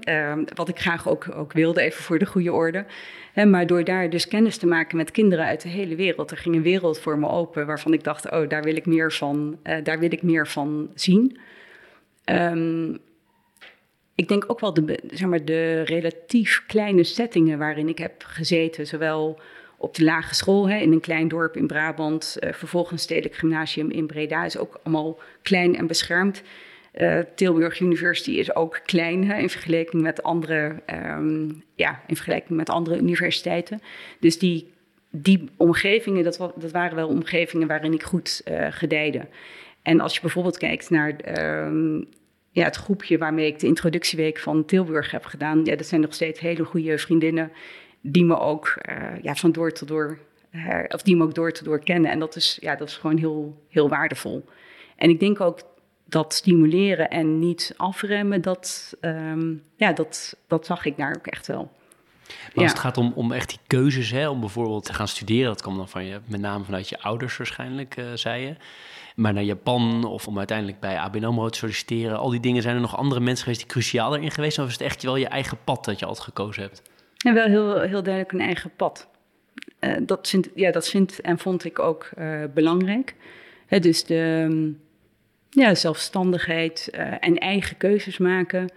[SPEAKER 3] wat ik graag ook, ook wilde, even voor de goede orde. maar door daar dus kennis te maken met kinderen uit de hele wereld. Er ging een wereld voor me open waarvan ik dacht, oh, daar wil ik meer van, daar wil ik meer van zien. Um, ik denk ook wel de, zeg maar, de relatief kleine settingen waarin ik heb gezeten, zowel op de lage school hè, in een klein dorp in Brabant. Uh, vervolgens Stedelijk Gymnasium in Breda is ook allemaal klein en beschermd. Uh, Tilburg University is ook klein hè, in vergelijking met andere, um, ja, in vergelijking met andere universiteiten. Dus die, die omgevingen, dat, dat waren wel omgevingen waarin ik goed uh, gedijde. En als je bijvoorbeeld kijkt naar um, ja, het groepje waarmee ik de introductieweek van Tilburg heb gedaan, ja, dat zijn nog steeds hele goede vriendinnen die me ook uh, ja, van door tot door, uh, of die me ook door tot door kennen. En dat is, ja, dat is gewoon heel, heel waardevol. En ik denk ook dat stimuleren en niet afremmen, dat, um, ja, dat, dat zag ik daar ook echt wel.
[SPEAKER 2] Maar als ja. het gaat om, om echt die keuzes, hè, om bijvoorbeeld te gaan studeren, dat kwam dan van je, met name vanuit je ouders waarschijnlijk, uh, zei je. Maar naar Japan of om uiteindelijk bij ABN AMRO te solliciteren, al die dingen, zijn er nog andere mensen geweest die cruciaal erin geweest? Of is het echt wel je eigen pad dat je altijd gekozen hebt?
[SPEAKER 3] En wel heel, heel duidelijk een eigen pad. Uh, dat, vind, ja, dat vind en vond ik ook uh, belangrijk. Dus de ja, zelfstandigheid uh, en eigen keuzes maken.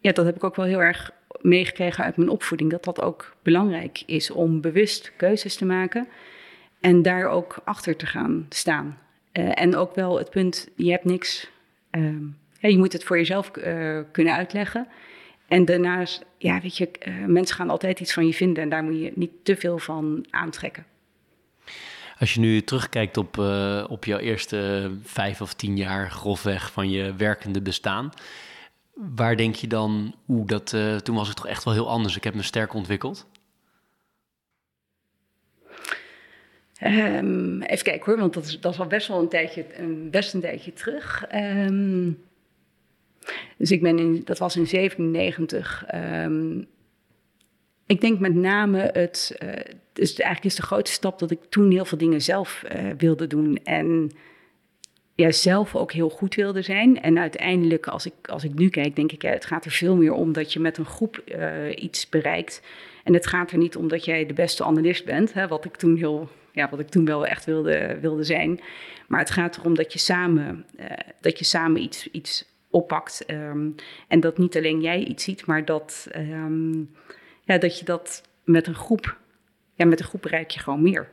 [SPEAKER 3] Ja, dat heb ik ook wel heel erg meegekregen uit mijn opvoeding. Dat dat ook belangrijk is om bewust keuzes te maken. En daar ook achter te gaan staan. En ook wel het punt, je hebt niks. Ehm, je moet het voor jezelf kunnen uitleggen. En daarnaast, ja, weet je, uh, mensen gaan altijd iets van je vinden en daar moet je niet te veel van aantrekken.
[SPEAKER 2] Als je nu terugkijkt op, op jouw eerste vijf of tien jaar grofweg van je werkende bestaan, waar denk je dan, oeh, dat, toen was ik toch echt wel heel anders. Ik heb me sterk ontwikkeld.
[SPEAKER 3] Um, even kijken hoor, want dat is, dat is al best wel een tijdje, een, best een tijdje terug. Um, dus ik ben in, dat was in 97. Um, ehm, ik denk met name het, uh, dus eigenlijk is de grootste stap dat ik toen heel veel dingen zelf uh, wilde doen. En ja, zelf ook heel goed wilde zijn. En uiteindelijk, als ik, als ik nu kijk, denk ik, ja, het gaat er veel meer om dat je met een groep uh, iets bereikt. En het gaat er niet om dat jij de beste analist bent, hè, wat ik toen heel ja, wat ik toen wel echt wilde, wilde zijn. Maar het gaat erom dat je samen, uh, dat je samen iets, iets oppakt. Um, en dat niet alleen jij iets ziet, maar dat, um, ja, dat je dat met een groep, ja, met een groep bereik je gewoon meer.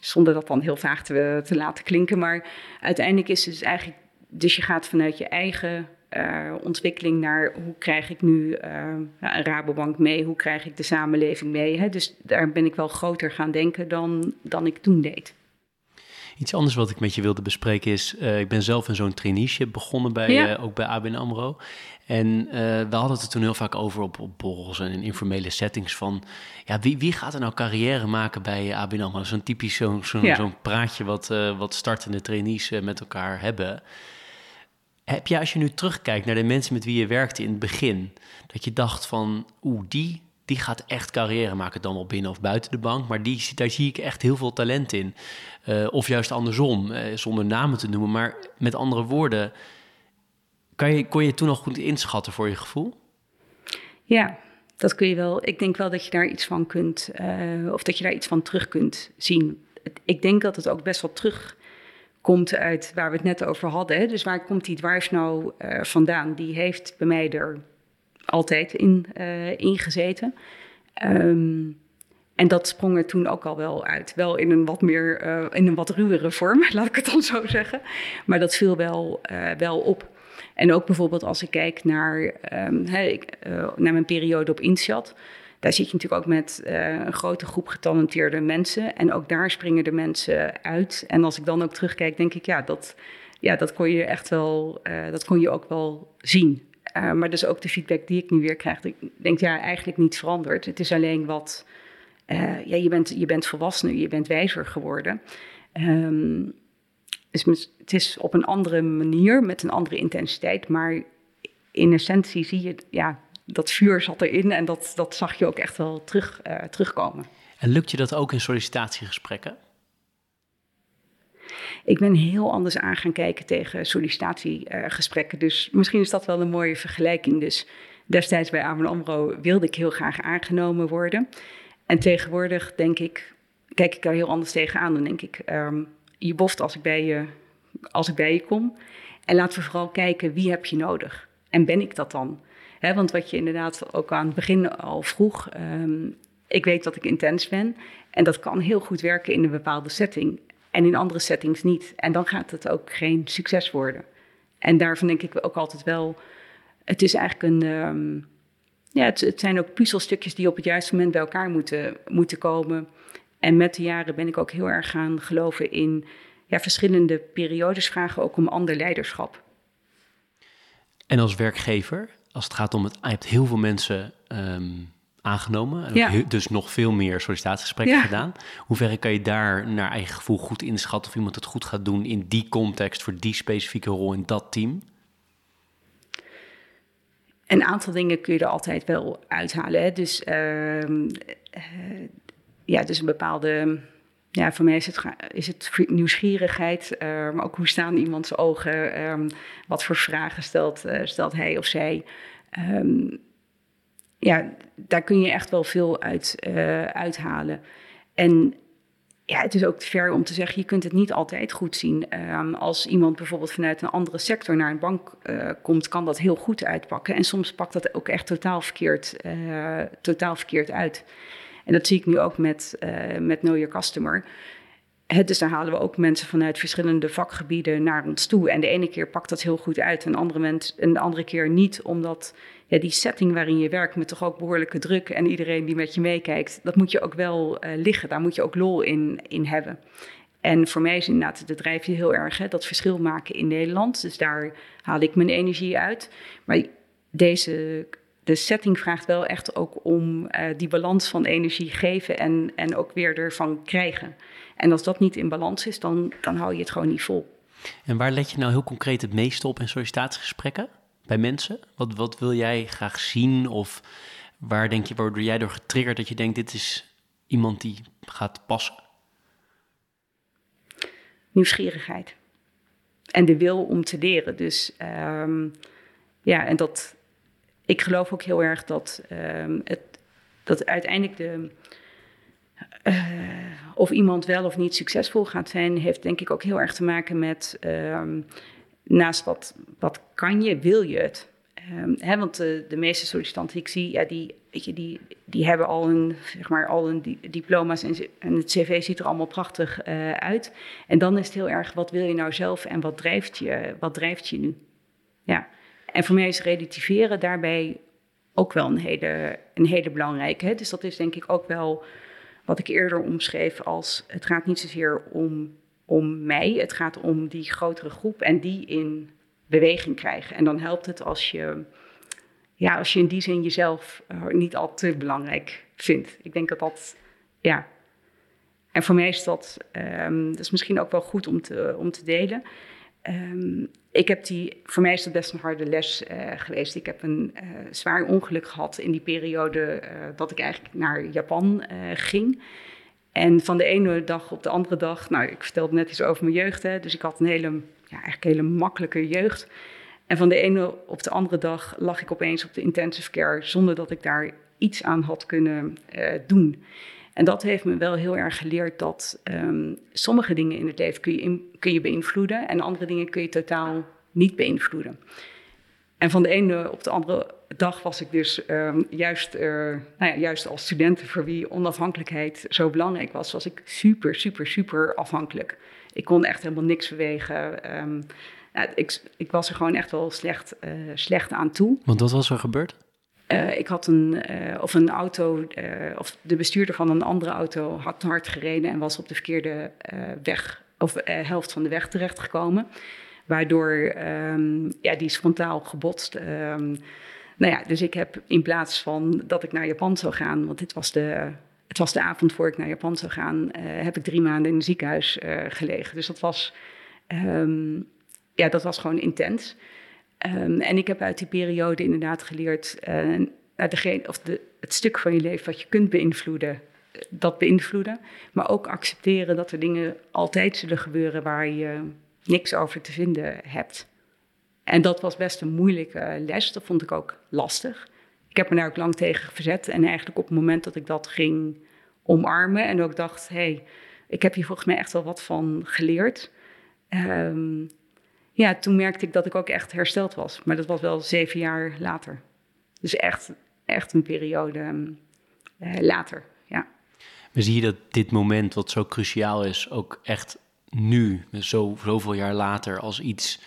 [SPEAKER 3] Zonder dat dan heel vaag te, te laten klinken. Maar uiteindelijk is het dus eigenlijk, dus je gaat vanuit je eigen uh, ontwikkeling naar hoe krijg ik nu uh, een Rabobank mee, hoe krijg ik de samenleving mee. Hè? Dus daar ben ik wel groter gaan denken dan, dan ik toen deed.
[SPEAKER 2] Iets anders wat ik met je wilde bespreken is, uh, ik ben zelf in zo'n traineeship begonnen bij, ja. ook bij ABN AMRO. En we hadden het er toen heel vaak over op, op borrels en in informele settings van, ja, wie, wie gaat er nou carrière maken bij ABN AMRO? Zo'n typisch zo'n zo, ja. zo praatje wat, wat startende trainees met elkaar hebben. Heb je, als je nu terugkijkt naar de mensen met wie je werkte in het begin, dat je dacht van, oeh, die die gaat echt carrière maken, dan wel binnen of buiten de bank. Maar die, daar zie ik echt heel veel talent in. Uh, of juist andersom, uh, zonder namen te noemen. Maar met andere woorden, kan je, kon je toen nog goed inschatten voor je gevoel?
[SPEAKER 3] Ja, dat kun je wel. Ik denk wel dat je daar iets van kunt, uh, of dat je daar iets van terug kunt zien. Ik denk dat het ook best wel terug komt uit waar we het net over hadden. Dus waar komt die dwarf nou vandaan? Die heeft bij mij er altijd in, uh, ingezeten. Um, en dat sprong er toen ook al wel uit. Wel in een wat meer, uh, in een wat ruwere vorm, laat ik het dan zo zeggen. Maar dat viel wel, wel op. En ook bijvoorbeeld als ik kijk naar, hey, ik, naar mijn periode op INSEAD. Daar zit je natuurlijk ook met een grote groep getalenteerde mensen. En ook daar springen de mensen uit. En als ik dan ook terugkijk, denk ik, ja, dat, ja, dat kon je echt wel, dat kon je ook wel zien. Uh, maar dus ook de feedback die ik nu weer krijg. Ik denk, ja, eigenlijk niet veranderd. Het is alleen wat... Ja, je bent, je bent je bent wijzer geworden. Dus het is op een andere manier, met een andere intensiteit. Maar in essentie zie je, ja, dat vuur zat erin. En dat, dat zag je ook echt wel terug, uh, terugkomen.
[SPEAKER 2] En lukt je dat ook in sollicitatiegesprekken?
[SPEAKER 3] Ik ben heel anders aan gaan kijken tegen sollicitatiegesprekken. dus misschien is dat wel een mooie vergelijking. Dus destijds bij ABN AMRO wilde ik heel graag aangenomen worden. En tegenwoordig denk ik, kijk ik daar heel anders tegenaan. Dan denk ik, um, je boft als ik, bij je, als ik bij je kom. En laten we vooral kijken, wie heb je nodig? En ben ik dat dan? Want wat je inderdaad ook aan het begin al vroeg... Um, ik weet dat ik intens ben. En dat kan heel goed werken in een bepaalde setting. En in andere settings niet. En dan gaat het ook geen succes worden. En daarvan denk ik ook altijd wel. Het is eigenlijk een. Ehm, ja, het, het, zijn ook puzzelstukjes die op het juiste moment bij elkaar moeten, moeten komen. En met de jaren ben ik ook heel erg gaan geloven in ja, verschillende periodes vragen ook om ander leiderschap.
[SPEAKER 2] En als werkgever, als het gaat om het, je hebt heel veel mensen ehm, aangenomen. En dus nog veel meer sollicitatiegesprekken gedaan. Hoe ver kan je daar naar eigen gevoel goed inschatten of iemand het goed gaat doen in die context voor die specifieke rol in dat team?
[SPEAKER 3] Een aantal dingen kun je er altijd wel uithalen. Hè? Dus, uh, ja, dus een bepaalde. Ja, voor mij is het, is het nieuwsgierigheid, uh, maar ook hoe staan iemands ogen, ehm, wat voor vragen stelt, uh, stelt hij of zij. Um, ja, daar kun je echt wel veel uit uh, uithalen. En ja, het is ook ver om te zeggen, je kunt het niet altijd goed zien. Um, als iemand bijvoorbeeld vanuit een andere sector naar een bank komt, kan dat heel goed uitpakken. En soms pakt dat ook echt totaal verkeerd, totaal verkeerd uit. En dat zie ik nu ook met, met Know Your Customer. Het, dus daar halen we ook mensen vanuit verschillende vakgebieden naar ons toe. En de ene keer pakt dat heel goed uit, en de andere, andere keer niet, omdat ja, die setting waarin je werkt met toch ook behoorlijke druk en iedereen die met je meekijkt, dat moet je ook wel uh, liggen. Daar moet je ook lol in, in hebben. En voor mij is inderdaad de drijfje heel erg hè, dat verschil maken in Nederland. Dus daar haal ik mijn energie uit. Maar deze, de setting vraagt wel echt ook om uh, die balans van energie geven en, en ook weer ervan krijgen. En als dat niet in balans is, dan, dan hou je het gewoon niet vol.
[SPEAKER 2] En waar let je nou heel concreet het meeste op in sollicitatiegesprekken? bij mensen? Wat, wat wil jij graag zien? Of waar denk je, waardoor jij door getriggerd dat je denkt, dit is iemand die gaat passen?
[SPEAKER 3] Nieuwsgierigheid. En de wil om te leren. Dus um, ja, en dat. Ik geloof ook heel erg dat, um, het, dat uiteindelijk de. Uh, of iemand wel of niet succesvol gaat zijn, heeft denk ik ook heel erg te maken met um, naast wat, wat kan je, wil je het. Um, hè, want de, de, meeste sollicitanten die ik zie, ja, die, weet je, die, die hebben al een, zeg maar, al een diploma's en, en het cv ziet er allemaal prachtig uh, uit. En dan is het heel erg, wat wil je nou zelf en wat drijft je, wat drijft je nu? Ja. En voor mij is relativeren daarbij ook wel een hele, een hele belangrijke. Hè? Dus dat is denk ik ook wel wat ik eerder omschreef als, het gaat niet zozeer om om mij. Het gaat om die grotere groep en die in beweging krijgen. En dan helpt het als je, ja, als je in die zin jezelf uh, niet al te belangrijk vindt. Ik denk dat dat, ja. En voor mij is dat, um, dat is misschien ook wel goed om te, om te delen. Um, ik heb die, voor mij is dat best een harde les uh, geweest. Ik heb een uh, zwaar ongeluk gehad in die periode dat ik eigenlijk naar Japan ging. En van de ene dag op de andere dag, nou, ik vertelde net iets over mijn jeugd, hè, dus ik had een hele, ja, eigenlijk hele makkelijke jeugd. En van de ene op de andere dag lag ik opeens op de intensive care zonder dat ik daar iets aan had kunnen doen. En dat heeft me wel heel erg geleerd dat um, sommige dingen in het leven kun je, kun je beïnvloeden en andere dingen kun je totaal niet beïnvloeden. En van de ene op de andere dag was ik dus um, juist, uh, nou ja, juist als studenten voor wie onafhankelijkheid zo belangrijk was, was ik super, super, super afhankelijk. Ik kon echt helemaal niks bewegen. Ja, ik, ik, was er gewoon echt wel slecht, uh, slecht aan toe.
[SPEAKER 2] Want wat was er gebeurd?
[SPEAKER 3] Uh, ik had een, of een auto, of de bestuurder van een andere auto had hard gereden en was op de verkeerde weg, of helft van de weg terechtgekomen. Waardoor um, ja, die is frontaal gebotst. Um, nou ja, dus ik heb in plaats van dat ik naar Japan zou gaan, want dit was de, het was de avond voor ik naar Japan zou gaan, heb ik drie maanden in een ziekenhuis gelegen. Dus dat was, um, ja, dat was gewoon intens. En ik heb uit die periode inderdaad geleerd, uh, of de, het stuk van je leven wat je kunt beïnvloeden, dat beïnvloeden. Maar ook accepteren dat er dingen altijd zullen gebeuren waar je niks over te vinden hebt. En dat was best een moeilijke les. Dat vond ik ook lastig. Ik heb me daar ook lang tegen verzet. En eigenlijk op het moment dat ik dat ging omarmen en ook dacht: hé, hey, ik heb hier volgens mij echt wel wat van geleerd. Um, ja, toen merkte ik dat ik ook echt hersteld was. Maar dat was wel zeven jaar later. Dus echt, echt een periode um, uh, later. ja.
[SPEAKER 2] Maar zie je dat dit moment, wat zo cruciaal is, ook echt nu, zo, zoveel jaar later, als iets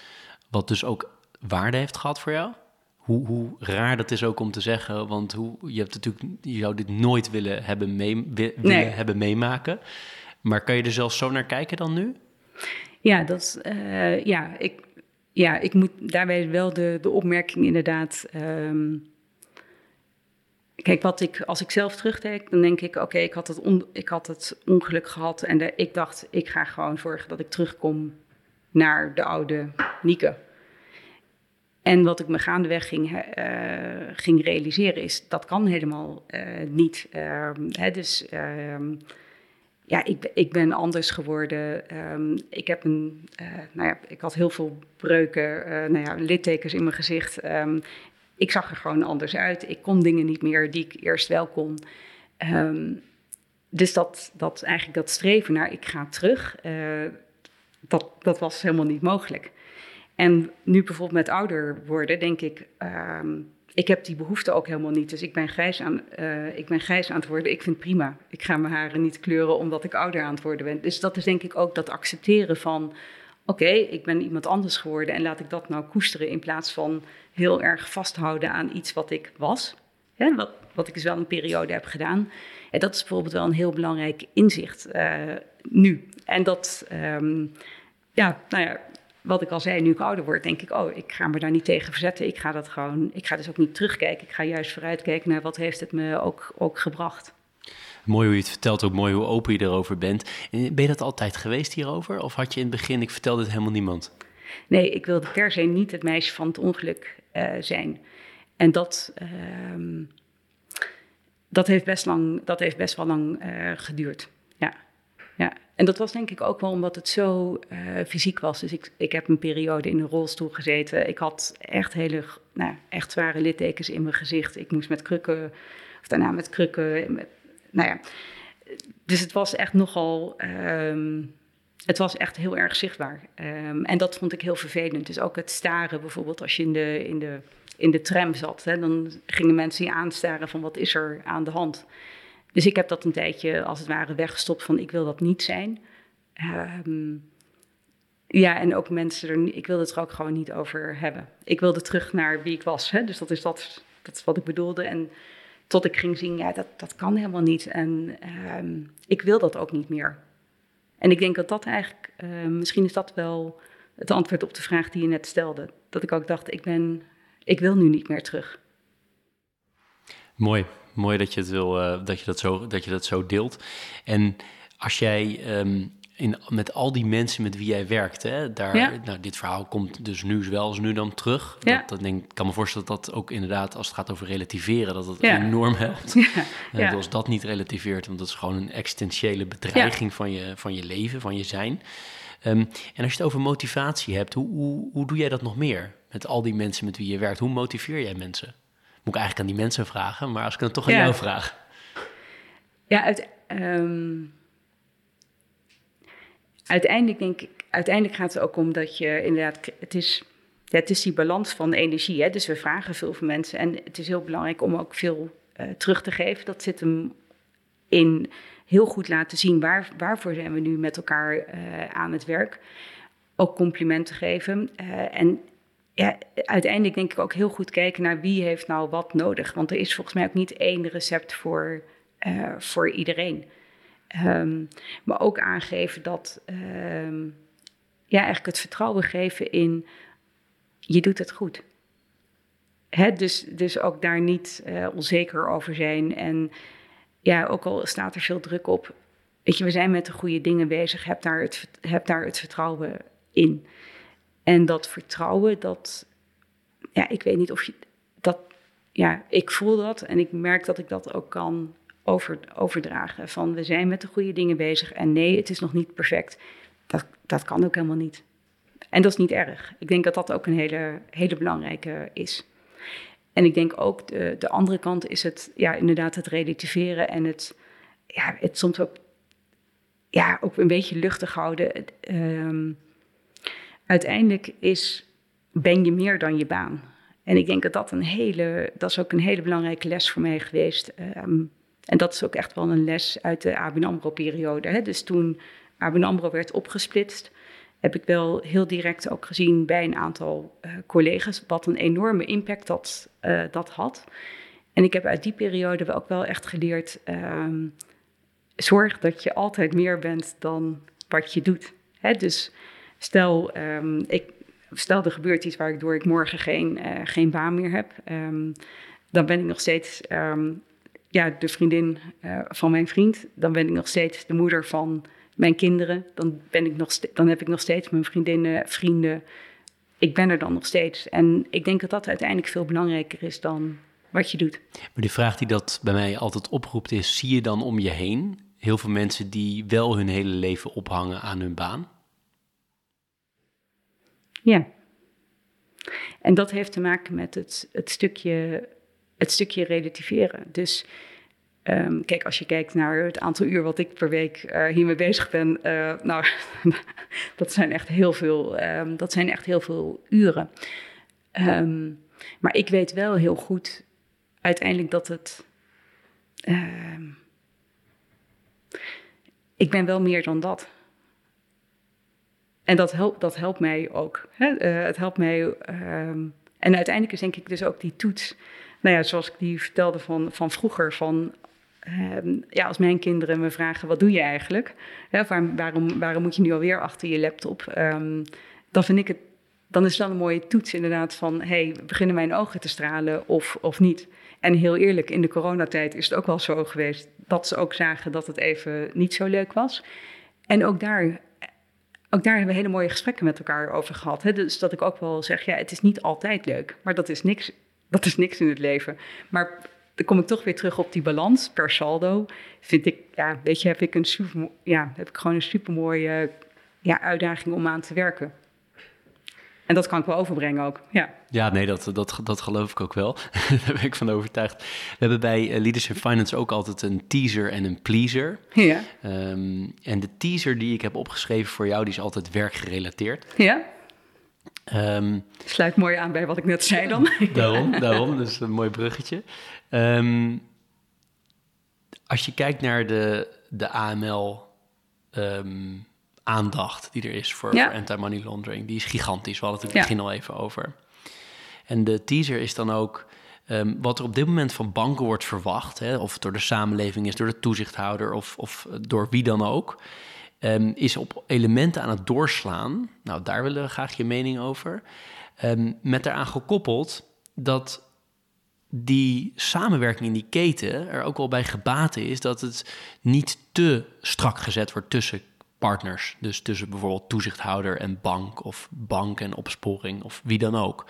[SPEAKER 2] wat dus ook waarde heeft gehad voor jou? Hoe, hoe raar dat is ook om te zeggen, want hoe, je, hebt natuurlijk, je zou dit nooit willen hebben, mee, willen
[SPEAKER 3] Nee.
[SPEAKER 2] hebben meemaken. Maar kan je er zelfs zo naar kijken dan nu?
[SPEAKER 3] Ja, dat, eh, ja, ik, ja, ik moet daarbij wel de, de opmerking inderdaad. ehm, kijk, wat ik, als ik zelf terugdenk, dan denk ik: oké, ik, had het on- ik had het ongeluk gehad. En ik dacht: ik ga gewoon zorgen dat ik terugkom naar de oude Nieke. En wat ik me gaandeweg ging, eh, ging realiseren is, dat kan helemaal eh, niet. Ehm, hè, dus ehm, ja, ik, ik ben anders geworden. Ehm, ik, heb een, eh, nou ja, ik had heel veel breuken, eh, nou ja, littekens in mijn gezicht. Ehm, ik zag er gewoon anders uit. Ik kon dingen niet meer die ik eerst wel kon. Ehm, dus dat, dat eigenlijk dat streven naar ik ga terug, eh, dat, dat was helemaal niet mogelijk. En nu bijvoorbeeld met ouder worden, denk ik, ik heb die behoefte ook helemaal niet. Dus ik ben, grijs aan, eh, ik ben grijs aan het worden. Ik vind prima. Ik ga mijn haren niet kleuren omdat ik ouder aan het worden ben. Dus dat is denk ik ook dat accepteren van... oké, ik ben iemand anders geworden en laat ik dat nou koesteren... in plaats van heel erg vasthouden aan iets wat ik was. Wat, wat ik dus wel een periode heb gedaan. En dat is bijvoorbeeld wel een heel belangrijk inzicht eh, nu. En dat, ehm, ja, nou ja, wat ik al zei, nu ik ouder word, denk ik, oh, ik ga me daar niet tegen verzetten. Ik ga dat gewoon, ik ga dus ook niet terugkijken. Ik ga juist vooruitkijken naar wat heeft het me ook, ook gebracht.
[SPEAKER 2] Mooi hoe je het vertelt, ook mooi hoe open je erover bent. En Ben je dat altijd geweest hierover? Of had je in het begin, ik vertelde het helemaal niemand?
[SPEAKER 3] Nee, ik wilde per se niet het meisje van het ongeluk eh, zijn. En dat, ehm, dat, heeft best lang, dat heeft best wel lang eh, geduurd. Ja. En dat was denk ik ook wel omdat het zo eh, fysiek was. Dus ik, ik heb een periode in een rolstoel gezeten. Ik had echt hele, nou, echt zware littekens in mijn gezicht. Ik moest met krukken, of daarna met krukken. nou ja. Dus het was echt nogal. ehm, het was echt heel erg zichtbaar. Ehm, en dat vond ik heel vervelend. Dus ook het staren bijvoorbeeld als je in de, in de, in de tram zat. Hè, dan gingen mensen je aanstaren van wat is er aan de hand. Dus ik heb dat een tijdje als het ware weggestopt van ik wil dat niet zijn. Ehm, ja, en ook mensen er, ik wilde het er ook gewoon niet over hebben. Ik wilde terug naar wie ik was. Hè? Dus dat is, dat, dat is wat ik bedoelde. En tot ik ging zien, ja, dat, dat kan helemaal niet. En ehm, ik wil dat ook niet meer. En ik denk dat dat eigenlijk, eh, misschien is dat wel het antwoord op de vraag die je net stelde. Dat ik ook dacht, ik ben, ik wil nu niet meer terug.
[SPEAKER 2] Mooi, mooi dat je, het wil, eh, dat, je dat, zo, dat je dat zo deelt. En als jij ehm, in, met al die mensen met wie jij werkt, hè, daar,
[SPEAKER 3] Ja.
[SPEAKER 2] nou, dit verhaal komt dus nu zowel als nu dan terug.
[SPEAKER 3] Ja.
[SPEAKER 2] Dat, dat denk, ik kan me voorstellen dat dat ook inderdaad, als het gaat over relativeren, dat dat
[SPEAKER 3] Ja.
[SPEAKER 2] enorm helpt.
[SPEAKER 3] Ja,
[SPEAKER 2] En
[SPEAKER 3] ja.
[SPEAKER 2] Als dat niet relativeert, want dat is gewoon een existentiële bedreiging van, je, van je leven, van je zijn. Ehm, en als je het over motivatie hebt, hoe, hoe, hoe doe jij dat nog meer? Met al die mensen met wie je werkt, hoe motiveer jij mensen? Moet ik eigenlijk aan die mensen vragen, maar als ik dan toch aan
[SPEAKER 3] Ja.
[SPEAKER 2] jou vraag.
[SPEAKER 3] Ja, uit, ehm, uiteindelijk denk ik, uiteindelijk gaat het ook om dat je inderdaad, het is, ja, het is die balans van energie. Hè? Dus we vragen veel van mensen en het is heel belangrijk om ook veel eh, terug te geven. Dat zit hem in heel goed laten zien waar, waarvoor zijn we nu met elkaar eh, aan het werk. Ook complimenten geven. Eh, en ja, uiteindelijk denk ik ook heel goed kijken naar wie heeft nou wat nodig. Want er is volgens mij ook niet één recept voor, eh, voor iedereen. Ehm, maar ook aangeven dat, ehm, ja, eigenlijk het vertrouwen geven in, je doet het goed. Hè, dus, dus ook daar niet eh, onzeker over zijn. En ja, ook al staat er veel druk op, weet je, we zijn met de goede dingen bezig, heb daar het, heb daar het vertrouwen in. En dat vertrouwen, dat, ja, ik weet niet of je dat, ja, ik voel dat en ik merk dat ik dat ook kan over, overdragen. Van we zijn met de goede dingen bezig en nee, het is nog niet perfect. Dat, dat kan ook helemaal niet. En dat is niet erg. Ik denk dat dat ook een hele, hele belangrijke is. En ik denk ook de, de andere kant is het, ja, inderdaad, het relativeren en het, ja, het soms ook, ja, ook een beetje luchtig houden. Ehm, uiteindelijk is, ben je meer dan je baan. En ik denk dat dat een hele, dat is ook een hele belangrijke les voor mij geweest. Ehm, En dat is ook echt wel een les uit de ABN AMRO-periode. Dus toen ABN werd opgesplitst, heb ik wel heel direct ook gezien bij een aantal uh, collega's wat een enorme impact dat, uh, dat had. En ik heb uit die periode ook wel echt geleerd, ehm, zorg dat je altijd meer bent dan wat je doet. Hè? Dus stel, um, ik, stel er gebeurt iets waardoor ik morgen geen, uh, geen baan meer heb, um, dan ben ik nog steeds ja, de vriendin van mijn vriend. Dan ben ik nog steeds de moeder van mijn kinderen. Dan, ben ik nog dan heb ik nog steeds mijn vriendinnen, vrienden. Ik ben er dan nog steeds. En ik denk dat dat uiteindelijk veel belangrijker is dan wat je doet.
[SPEAKER 2] Maar de vraag die dat bij mij altijd oproept is: zie je dan om je heen heel veel mensen die wel hun hele leven ophangen aan hun baan?
[SPEAKER 3] Ja. En dat heeft te maken met het, het, stukje, het stukje relativeren. Dus Um, kijk, als je kijkt naar het aantal uur wat ik per week uh, hiermee bezig ben, uh, nou, dat zijn echt heel veel, um, dat zijn echt heel veel uren. Um, maar ik weet wel heel goed uiteindelijk dat het. ik ben wel meer dan dat. En dat helpt, dat helpt mij ook. Hè? Uh, het helpt mij. en uiteindelijk is denk ik dus ook die toets. Nou ja, zoals ik die vertelde van, van vroeger, van Ehm, ja, als mijn kinderen me vragen, wat doe je eigenlijk? Waarom, waarom moet je nu alweer achter je laptop? Um, dan vind ik het, dan is dat een mooie toets inderdaad van, hey, beginnen mijn ogen te stralen of, of niet? En heel eerlijk, in de coronatijd is het ook wel zo geweest dat ze ook zagen dat het even niet zo leuk was. En ook daar, ook daar hebben we hele mooie gesprekken met elkaar over gehad. Hè? Dus dat ik ook wel zeg, ja, het is niet altijd leuk, maar dat is niks, dat is niks in het leven. Maar dan kom ik toch weer terug op die balans per saldo. Vind ik, ja, weet je, heb ik, een super, ja, heb ik gewoon een supermooie ja, uitdaging om aan te werken. En dat kan ik wel overbrengen ook, ja.
[SPEAKER 2] Ja, nee, dat, dat, dat geloof ik ook wel. Daar ben ik van overtuigd. We hebben bij uh, Leadership Finance ook altijd een teaser en een pleaser.
[SPEAKER 3] Ja.
[SPEAKER 2] Um, en de teaser die ik heb opgeschreven voor jou, die is altijd werkgerelateerd.
[SPEAKER 3] Ja. Um, Sluit mooi aan bij wat ik net zei dan.
[SPEAKER 2] daarom, daarom, dus een mooi bruggetje. Um, als je kijkt naar de, de AML um, aandacht die er is voor, ja. voor anti-money laundering, die is gigantisch. We hadden het in het begin al even over. En de teaser is dan ook um, wat er op dit moment van banken wordt verwacht, hè, of het door de samenleving is, door de toezichthouder of, of door wie dan ook, um, is op elementen aan het doorslaan. Nou, daar willen we graag je mening over. Um, met daaraan gekoppeld dat die samenwerking in die keten er ook wel bij gebaten is dat het niet te strak gezet wordt tussen partners. Dus tussen bijvoorbeeld toezichthouder en bank of bank en opsporing of wie dan ook.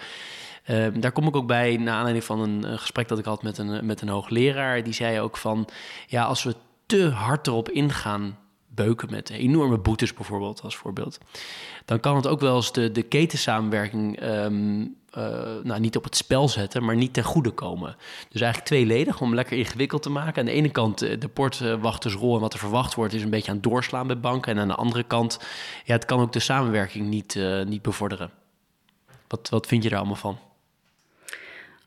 [SPEAKER 2] Uh, daar kom ik ook bij na aanleiding van een, gesprek dat ik had met een, met een hoogleraar. Die zei ook van, ja, als we te hard erop ingaan beuken met enorme boetes bijvoorbeeld als voorbeeld. Dan kan het ook wel eens de, de ketensamenwerking uh, nou, niet op het spel zetten, maar niet ten goede komen. Dus eigenlijk tweeledig om lekker ingewikkeld te maken. Aan de ene kant eh, de portwachtersrol en wat er verwacht wordt is een beetje aan het doorslaan bij banken. En aan de andere kant, ja, het kan ook de samenwerking niet, uh, niet bevorderen. Wat, wat vind je daar allemaal van?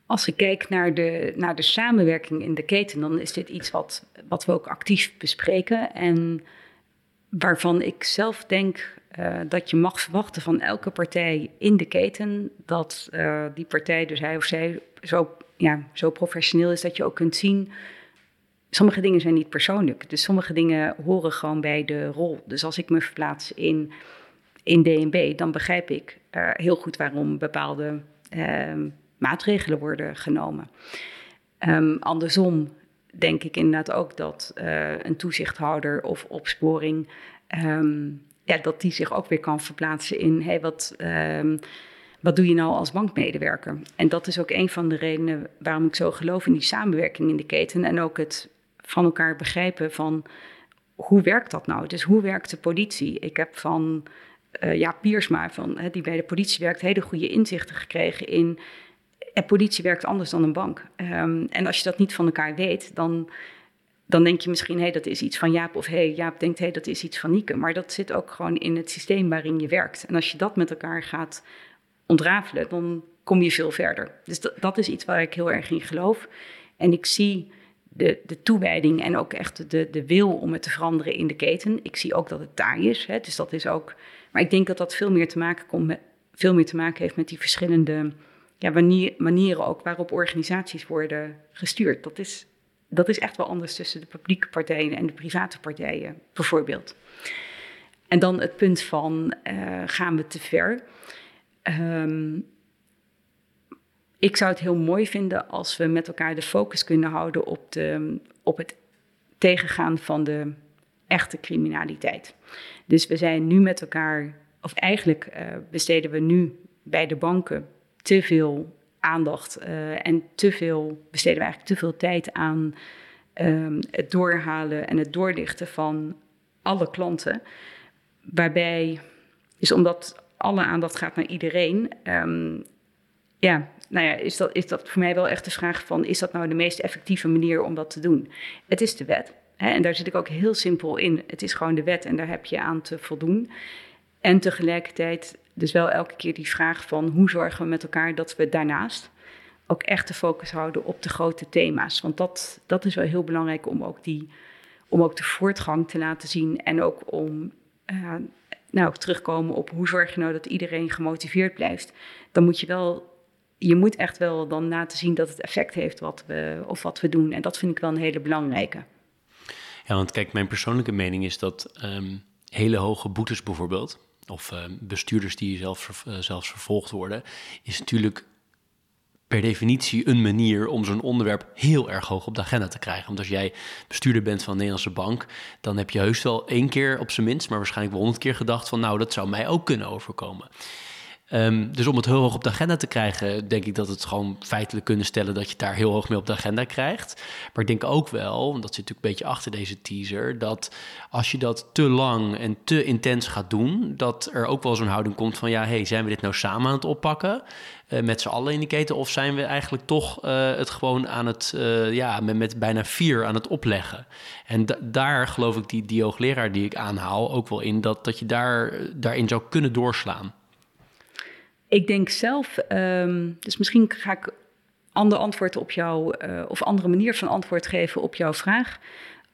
[SPEAKER 3] Als ik kijk naar de, naar de samenwerking in de keten, dan is dit iets wat, wat we ook actief bespreken. En waarvan ik zelf denk uh, dat je mag verwachten van elke partij in de keten dat uh, die partij, dus hij of zij, zo, ja, zo professioneel is dat je ook kunt zien. Sommige dingen zijn niet persoonlijk, dus sommige dingen horen gewoon bij de rol. Dus als ik me verplaats in, in DNB, dan begrijp ik uh, heel goed waarom bepaalde ehm, maatregelen worden genomen. Um, andersom denk ik inderdaad ook dat een toezichthouder of opsporing, um, ja, dat die zich ook weer kan verplaatsen in hey, wat, um, wat doe je nou als bankmedewerker? En dat is ook een van de redenen waarom ik zo geloof in die samenwerking in de keten en ook het van elkaar begrijpen van hoe werkt dat nou? Dus hoe werkt de politie? Ik heb van uh, ja, Piersma, van, die bij de politie werkt, hele goede inzichten gekregen in en politie werkt anders dan een bank. Um, en als je dat niet van elkaar weet, dan, dan denk je misschien, hé, hey, dat is iets van Jaap. Of hé, hey, Jaap denkt, hé, hey, dat is iets van Nieke. Maar dat zit ook gewoon in het systeem waarin je werkt. En als je dat met elkaar gaat ontrafelen, dan kom je veel verder. Dus dat, dat is iets waar ik heel erg in geloof. En ik zie de, de toewijding en ook echt de, de wil om het te veranderen in de keten. Ik zie ook dat het taai is, hè, dus dat is ook... Maar ik denk dat dat veel meer te maken, komt met, veel meer te maken heeft met die verschillende ja, manier, manieren ook waarop organisaties worden gestuurd. Dat is, dat is echt wel anders tussen de publieke partijen en de private partijen, bijvoorbeeld. En dan het punt van uh, gaan we te ver? Um, ik zou het heel mooi vinden als we met elkaar de focus kunnen houden op, de, op het tegengaan van de echte criminaliteit. Dus we zijn nu met elkaar, of eigenlijk uh, besteden we nu bij de banken te veel aandacht uh, en te veel, besteden we eigenlijk te veel tijd aan um, het doorhalen en het doorlichten van alle klanten. Waarbij, dus omdat alle aandacht gaat naar iedereen, um, ja, nou ja, is dat, is dat voor mij wel echt de vraag van, is dat nou de meest effectieve manier om dat te doen? Het is de wet. Hè, en daar zit ik ook heel simpel in. Het is gewoon de wet en daar heb je aan te voldoen. En tegelijkertijd dus wel elke keer die vraag van hoe zorgen we met elkaar dat we daarnaast ook echt de focus houden op de grote thema's. Want dat, dat is wel heel belangrijk om ook, die, om ook de voortgang te laten zien en ook om uh, nou, terugkomen op hoe zorg je nou dat iedereen gemotiveerd blijft. Dan moet je wel je moet echt wel dan laten zien dat het effect heeft wat we, of wat we doen. En dat vind ik wel een hele belangrijke.
[SPEAKER 2] Ja, want kijk, mijn persoonlijke mening is dat um, hele hoge boetes bijvoorbeeld, of uh, bestuurders die zelf, uh, zelfs vervolgd worden, is natuurlijk per definitie een manier om zo'n onderwerp heel erg hoog op de agenda te krijgen. Want als jij bestuurder bent van een Nederlandse bank, dan heb je heus wel één keer op zijn minst, maar waarschijnlijk wel honderd keer gedacht van nou, dat zou mij ook kunnen overkomen. Um, dus om het heel hoog op de agenda te krijgen, denk ik dat het gewoon feitelijk kunnen stellen dat je het daar heel hoog mee op de agenda krijgt. Maar ik denk ook wel, dat zit natuurlijk een beetje achter deze teaser, dat als je dat te lang en te intens gaat doen, dat er ook wel zo'n houding komt van ja, hey, zijn we dit nou samen aan het oppakken? Uh, met z'n allen in die keten? Of zijn we eigenlijk toch uh, het gewoon aan het, uh, ja, met, bijna vier aan het opleggen? En daar geloof ik die, hoogleraar die ik aanhaal ook wel in, dat, dat je daar, daarin zou kunnen doorslaan.
[SPEAKER 3] Ik denk zelf, um, dus misschien ga ik ander antwoord op jou, uh, of andere manier van antwoord geven op jouw vraag.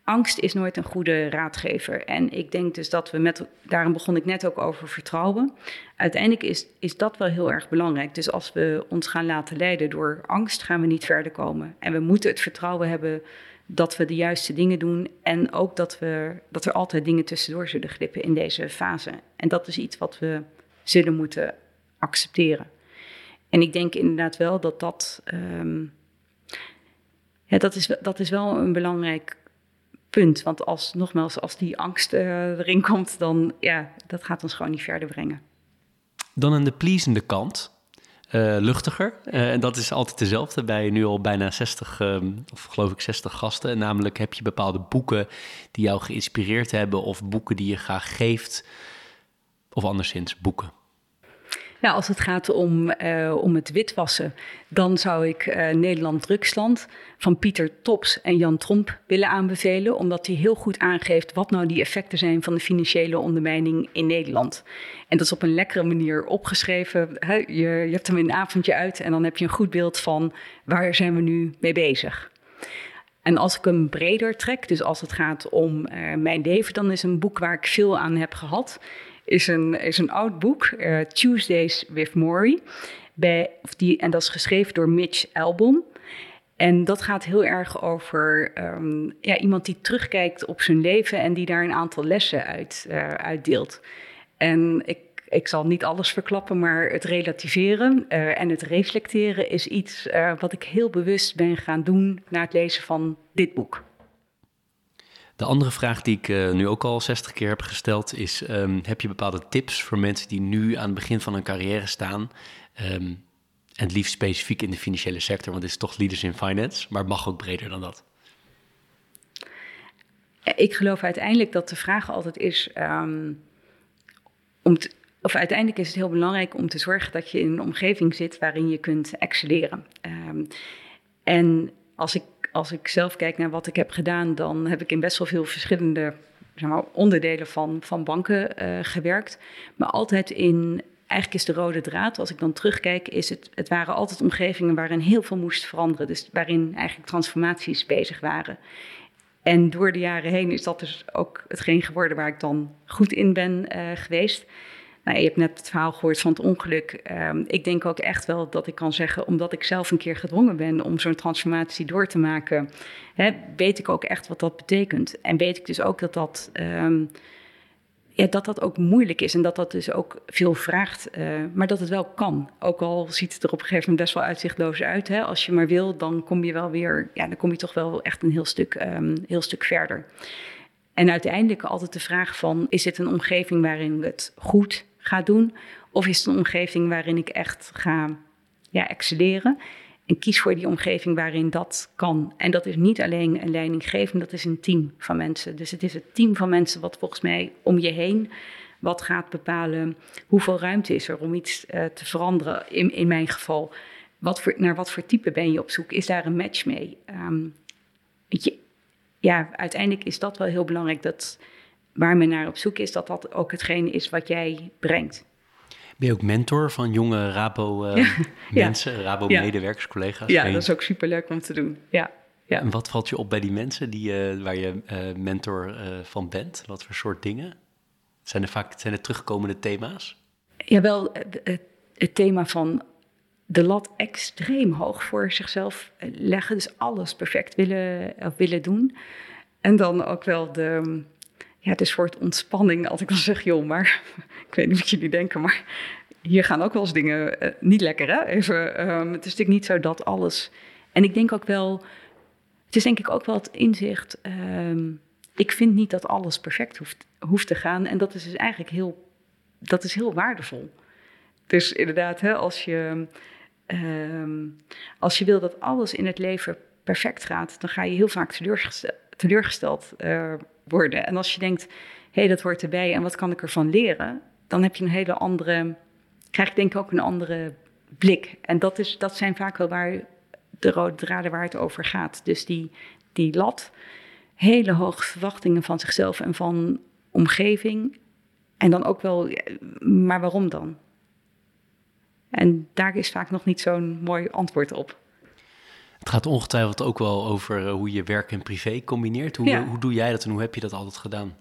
[SPEAKER 3] Angst is nooit een goede raadgever. En ik denk dus dat we met, daarom begon ik net ook over vertrouwen. Uiteindelijk is, is dat wel heel erg belangrijk. Dus als we ons gaan laten leiden door angst, gaan we niet verder komen. En we moeten het vertrouwen hebben dat we de juiste dingen doen. En ook dat, we, dat er altijd dingen tussendoor zullen glippen in deze fase. En dat is iets wat we zullen moeten accepteren. En ik denk inderdaad wel dat dat. Um, ja, dat is, dat is wel een belangrijk punt. Want als, nogmaals, als die angst uh, erin komt, dan ja, dat gaat ons gewoon niet verder brengen.
[SPEAKER 2] Dan aan de pleasende kant. Uh, luchtiger. Uh, en dat is altijd dezelfde bij nu al bijna 60, um, of geloof ik 60 gasten. Namelijk heb je bepaalde boeken die jou geïnspireerd hebben, of boeken die je graag geeft, of anderszins boeken.
[SPEAKER 3] Nou, als het gaat om, uh, om het witwassen, dan zou ik uh, Nederland Drugsland van Pieter Tops en Jan Tromp willen aanbevelen, omdat hij heel goed aangeeft wat nou die effecten zijn van de financiële ondermijning in Nederland. En dat is op een lekkere manier opgeschreven. Je, je hebt hem een avondje uit en dan heb je een goed beeld van waar zijn we nu mee bezig. En als ik hem breder trek, dus als het gaat om uh, mijn leven, dan is een boek waar ik veel aan heb gehad is een, is een oud boek, uh, Tuesdays with Maury. Bij, of die, en dat is geschreven door Mitch Albom. En dat gaat heel erg over um, ja, iemand die terugkijkt op zijn leven en die daar een aantal lessen uit, uh, uit deelt. En ik, ik zal niet alles verklappen, maar het relativeren uh, en het reflecteren is iets wat ik heel bewust ben gaan doen na het lezen van dit boek.
[SPEAKER 2] De andere vraag die ik uh, nu ook al 60 keer heb gesteld is: um, heb je bepaalde tips voor mensen die nu aan het begin van hun carrière staan? Um, en het liefst specifiek in de financiële sector, want het is toch leaders in finance, maar mag ook breder dan dat.
[SPEAKER 3] Ik geloof uiteindelijk dat de vraag altijd is: um, om te, of uiteindelijk is het heel belangrijk om te zorgen dat je in een omgeving zit waarin je kunt excelleren. en als ik als ik zelf kijk naar wat ik heb gedaan, dan heb ik in best wel veel verschillende zeg maar, onderdelen van, van banken uh, gewerkt. Maar altijd in eigenlijk is de rode draad, als ik dan terugkijk, is het, het waren altijd omgevingen waarin heel veel moest veranderen. Dus waarin eigenlijk transformaties bezig waren. En door de jaren heen is dat dus ook hetgeen geworden waar ik dan goed in ben uh, geweest. Nou, je hebt net het verhaal gehoord van het ongeluk. Um, ik denk ook echt wel dat ik kan zeggen, omdat ik zelf een keer gedwongen ben om zo'n transformatie door te maken, hè, weet ik ook echt wat dat betekent. En weet ik dus ook dat dat. Um, ja, dat dat ook moeilijk is en dat dat dus ook veel vraagt, uh, maar dat het wel kan. Ook al ziet het er op een gegeven moment best wel uitzichtloos uit. Hè? Als je maar wil, dan kom je wel weer, ja, dan kom je toch wel echt een heel stuk, um, heel stuk verder. En uiteindelijk altijd de vraag van, is dit een omgeving waarin het goed ga doen? Of is het een omgeving waarin ik echt ga ja, excelleren? En kies voor die omgeving waarin dat kan. En dat is niet alleen een leidinggevende, dat is een team van mensen. Dus het is het team van mensen wat volgens mij om je heen wat gaat bepalen hoeveel ruimte is er om iets uh, te veranderen. In, in mijn geval, wat voor, naar wat voor type ben je op zoek? Is daar een match mee? Um, je, ja, uiteindelijk is dat wel heel belangrijk. Dat waar men naar op zoek is, dat dat ook hetgene is wat jij brengt.
[SPEAKER 2] Ben je ook mentor van jonge Rabo-mensen, uh, ja. Rabo-medewerkers, ja. collega's?
[SPEAKER 3] Ja, dat is ook superleuk om te doen. Ja. Ja.
[SPEAKER 2] En wat valt je op bij die mensen die, uh, waar je uh, mentor van bent? Wat voor soort dingen? Zijn er vaak zijn er terugkomende thema's?
[SPEAKER 3] Ja, wel het, het thema van de lat extreem hoog voor zichzelf leggen. Dus alles perfect willen, willen doen. En dan ook wel de, ja, het is voor het ontspanning als ik dan zeg, joh, maar ik weet niet wat jullie denken, maar hier gaan ook wel eens dingen uh, niet lekker, hè? Even, um, het is natuurlijk niet zo dat alles. En ik denk ook wel, het is denk ik ook wel het inzicht. Um, ik vind niet dat alles perfect hoeft, hoeft te gaan. En dat is dus eigenlijk heel, dat is heel waardevol. Dus inderdaad, hè, als, je, um, als je wil dat alles in het leven perfect gaat, dan ga je heel vaak teleurgesteld, teleurgesteld uh, worden. En als je denkt, hé, hey, dat hoort erbij en wat kan ik ervan leren? Dan heb je een hele andere, krijg je denk ik ook een andere blik. En dat, is, dat zijn vaak wel waar de rode draden waar het over gaat. Dus die, die lat, hele hoge verwachtingen van zichzelf en van omgeving. En dan ook wel, maar waarom dan? En daar is vaak nog niet zo'n mooi antwoord op.
[SPEAKER 2] Het gaat ongetwijfeld ook wel over uh, hoe je werk en privé combineert. Hoe, ja. hoe doe jij dat en hoe heb je dat altijd gedaan?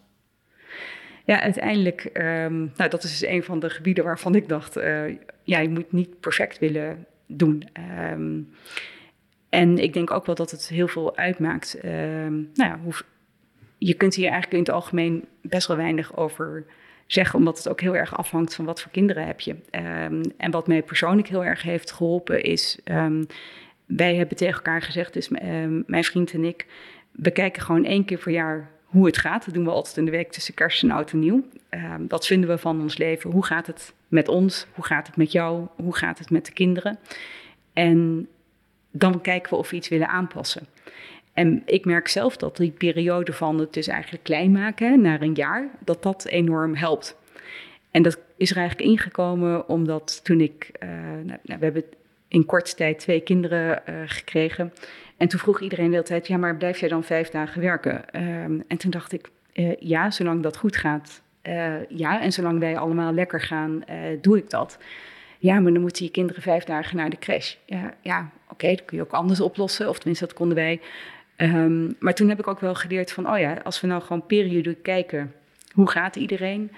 [SPEAKER 3] Ja, uiteindelijk, um, nou, dat is dus een van de gebieden waarvan ik dacht, uh, ja, je moet niet perfect willen doen. Um, en ik denk ook wel dat het heel veel uitmaakt. Um, nou ja, hoe, je kunt hier eigenlijk in het algemeen best wel weinig over zeggen, omdat het ook heel erg afhangt van wat voor kinderen heb je. en wat mij persoonlijk heel erg heeft geholpen is wij hebben tegen elkaar gezegd, dus uh, mijn vriend en ik, we kijken gewoon één keer per jaar hoe het gaat. Dat doen we altijd in de week tussen kerst en oud en nieuw. Uh, dat vinden we van ons leven. Hoe gaat het met ons? Hoe gaat het met jou? Hoe gaat het met de kinderen? En dan kijken we of we iets willen aanpassen. En ik merk zelf dat die periode van het dus eigenlijk klein maken naar een jaar, dat dat enorm helpt. En dat is er eigenlijk ingekomen omdat toen ik, uh, nou, we hebben in korte tijd twee kinderen uh, gekregen. En toen vroeg iedereen de hele tijd, ja, maar blijf jij dan vijf dagen werken? Um, en toen dacht ik, uh, ja, zolang dat goed gaat, uh, ja. En zolang wij allemaal lekker gaan, doe ik dat. Ja, maar dan moeten je kinderen vijf dagen naar de crash. Ja, ja oké, dat kun je ook anders oplossen. Of tenminste, dat konden wij. Um, maar toen heb ik ook wel geleerd van, oh ja, als we nou gewoon periodiek kijken, hoe gaat iedereen?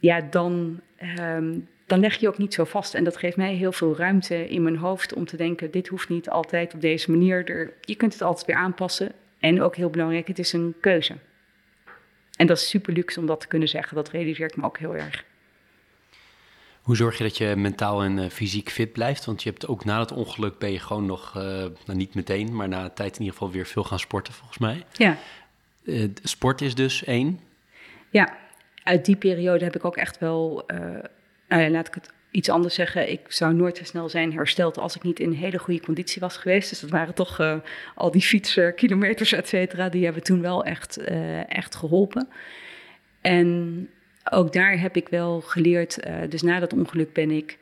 [SPEAKER 3] Ja, dan... Um, dan leg je ook niet zo vast. En dat geeft mij heel veel ruimte in mijn hoofd om te denken: dit hoeft niet altijd op deze manier. Er, je kunt het altijd weer aanpassen. En ook heel belangrijk, het is een keuze. En dat is super luxe om dat te kunnen zeggen. Dat realiseert me ook heel erg.
[SPEAKER 2] Hoe zorg je dat je mentaal en uh, fysiek fit blijft? Want je hebt ook na het ongeluk ben je gewoon nog, uh, nou niet meteen, maar na een tijd in ieder geval weer veel gaan sporten volgens mij.
[SPEAKER 3] Ja.
[SPEAKER 2] Uh, sport is dus één.
[SPEAKER 3] Ja, uit die periode heb ik ook echt wel ja, laat ik het iets anders zeggen. Ik zou nooit zo snel zijn hersteld als ik niet in hele goede conditie was geweest. Dus dat waren toch uh, al die fietskilometers, et cetera. Die hebben toen wel echt, uh, echt geholpen. En ook daar heb ik wel geleerd. Dus na dat ongeluk ben ik.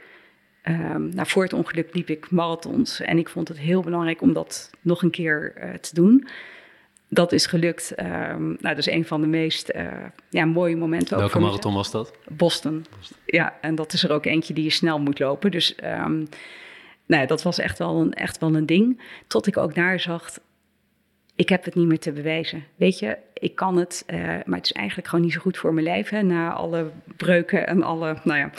[SPEAKER 3] Um, nou, voor het ongeluk liep ik marathons. En ik vond het heel belangrijk om dat nog een keer te doen. Dat is gelukt. Um, nou, dat is een van de meest uh, ja, mooie momenten.
[SPEAKER 2] Welke ook marathon was dat?
[SPEAKER 3] Boston. Boston. Ja, en dat is er ook eentje die je snel moet lopen. Dus um, nou, dat was echt wel, een, echt wel een ding. Tot ik ook daar zag, ik heb het niet meer te bewijzen. Weet je, ik kan het, uh, maar het is eigenlijk gewoon niet zo goed voor mijn lijf. Na alle breuken en alle, nou ja,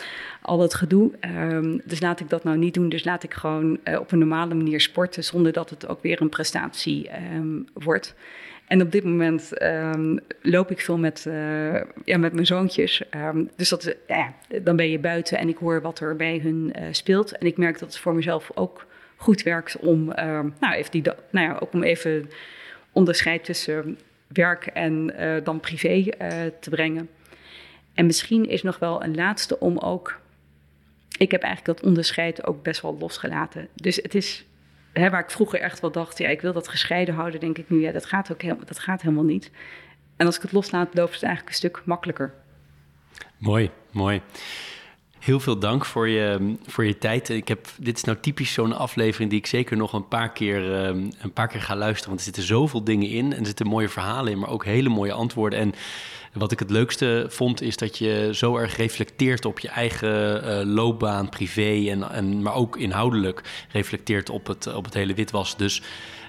[SPEAKER 3] al het gedoe. Um, dus laat ik dat nou niet doen. Dus laat ik gewoon uh, op een normale manier sporten, zonder dat het ook weer een prestatie um, wordt. En op dit moment um, loop ik veel met, uh, ja, met mijn zoontjes. Dus dat, ja, dan ben je buiten en ik hoor wat er bij hun speelt. En ik merk dat het voor mezelf ook goed werkt om, nou, even die, nou ja, ook om even onderscheid tussen werk en uh, dan privé te brengen. En misschien is nog wel een laatste om ook. Ik heb eigenlijk dat onderscheid ook best wel losgelaten. Dus het is hè, waar ik vroeger echt wel dacht, ja, ik wil dat gescheiden houden, denk ik nu, ja, dat gaat ook helemaal, dat gaat helemaal niet. En als ik het loslaat, loopt het eigenlijk een stuk makkelijker.
[SPEAKER 2] Mooi, mooi. Heel veel dank voor je, voor je tijd. Ik heb, dit is nou typisch zo'n aflevering die ik zeker nog een paar, keer, um, een paar keer ga luisteren. Want er zitten zoveel dingen in en er zitten mooie verhalen in, maar ook hele mooie antwoorden. En wat ik het leukste vond, is dat je zo erg reflecteert op je eigen uh, loopbaan, privé, en, en, maar ook inhoudelijk reflecteert op het, op het hele witwas. Dus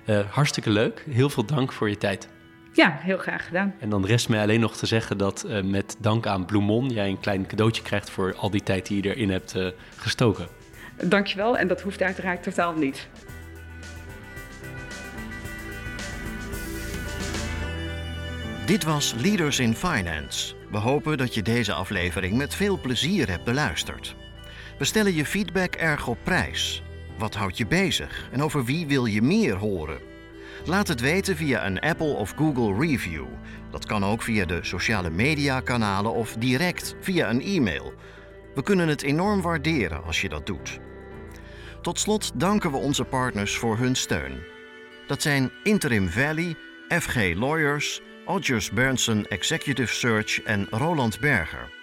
[SPEAKER 2] uh, hartstikke leuk. Heel veel dank voor je tijd.
[SPEAKER 3] Ja, heel graag gedaan.
[SPEAKER 2] En dan rest mij alleen nog te zeggen dat uh, met dank aan Bloemon jij een klein cadeautje krijgt voor al die tijd die je erin hebt uh, gestoken.
[SPEAKER 3] Dankjewel en dat hoeft uiteraard totaal niet.
[SPEAKER 1] Dit was Leaders in Finance. We hopen dat je deze aflevering met veel plezier hebt beluisterd. We stellen je feedback erg op prijs. Wat houdt je bezig en over wie wil je meer horen? Laat het weten via een Apple of Google review. Dat kan ook via de sociale media kanalen of direct via een e-mail. We kunnen het enorm waarderen als je dat doet. Tot slot danken we onze partners voor hun steun. Dat zijn Interim Valley, FG Lawyers, Odgers Berndsen Executive Search en Roland Berger.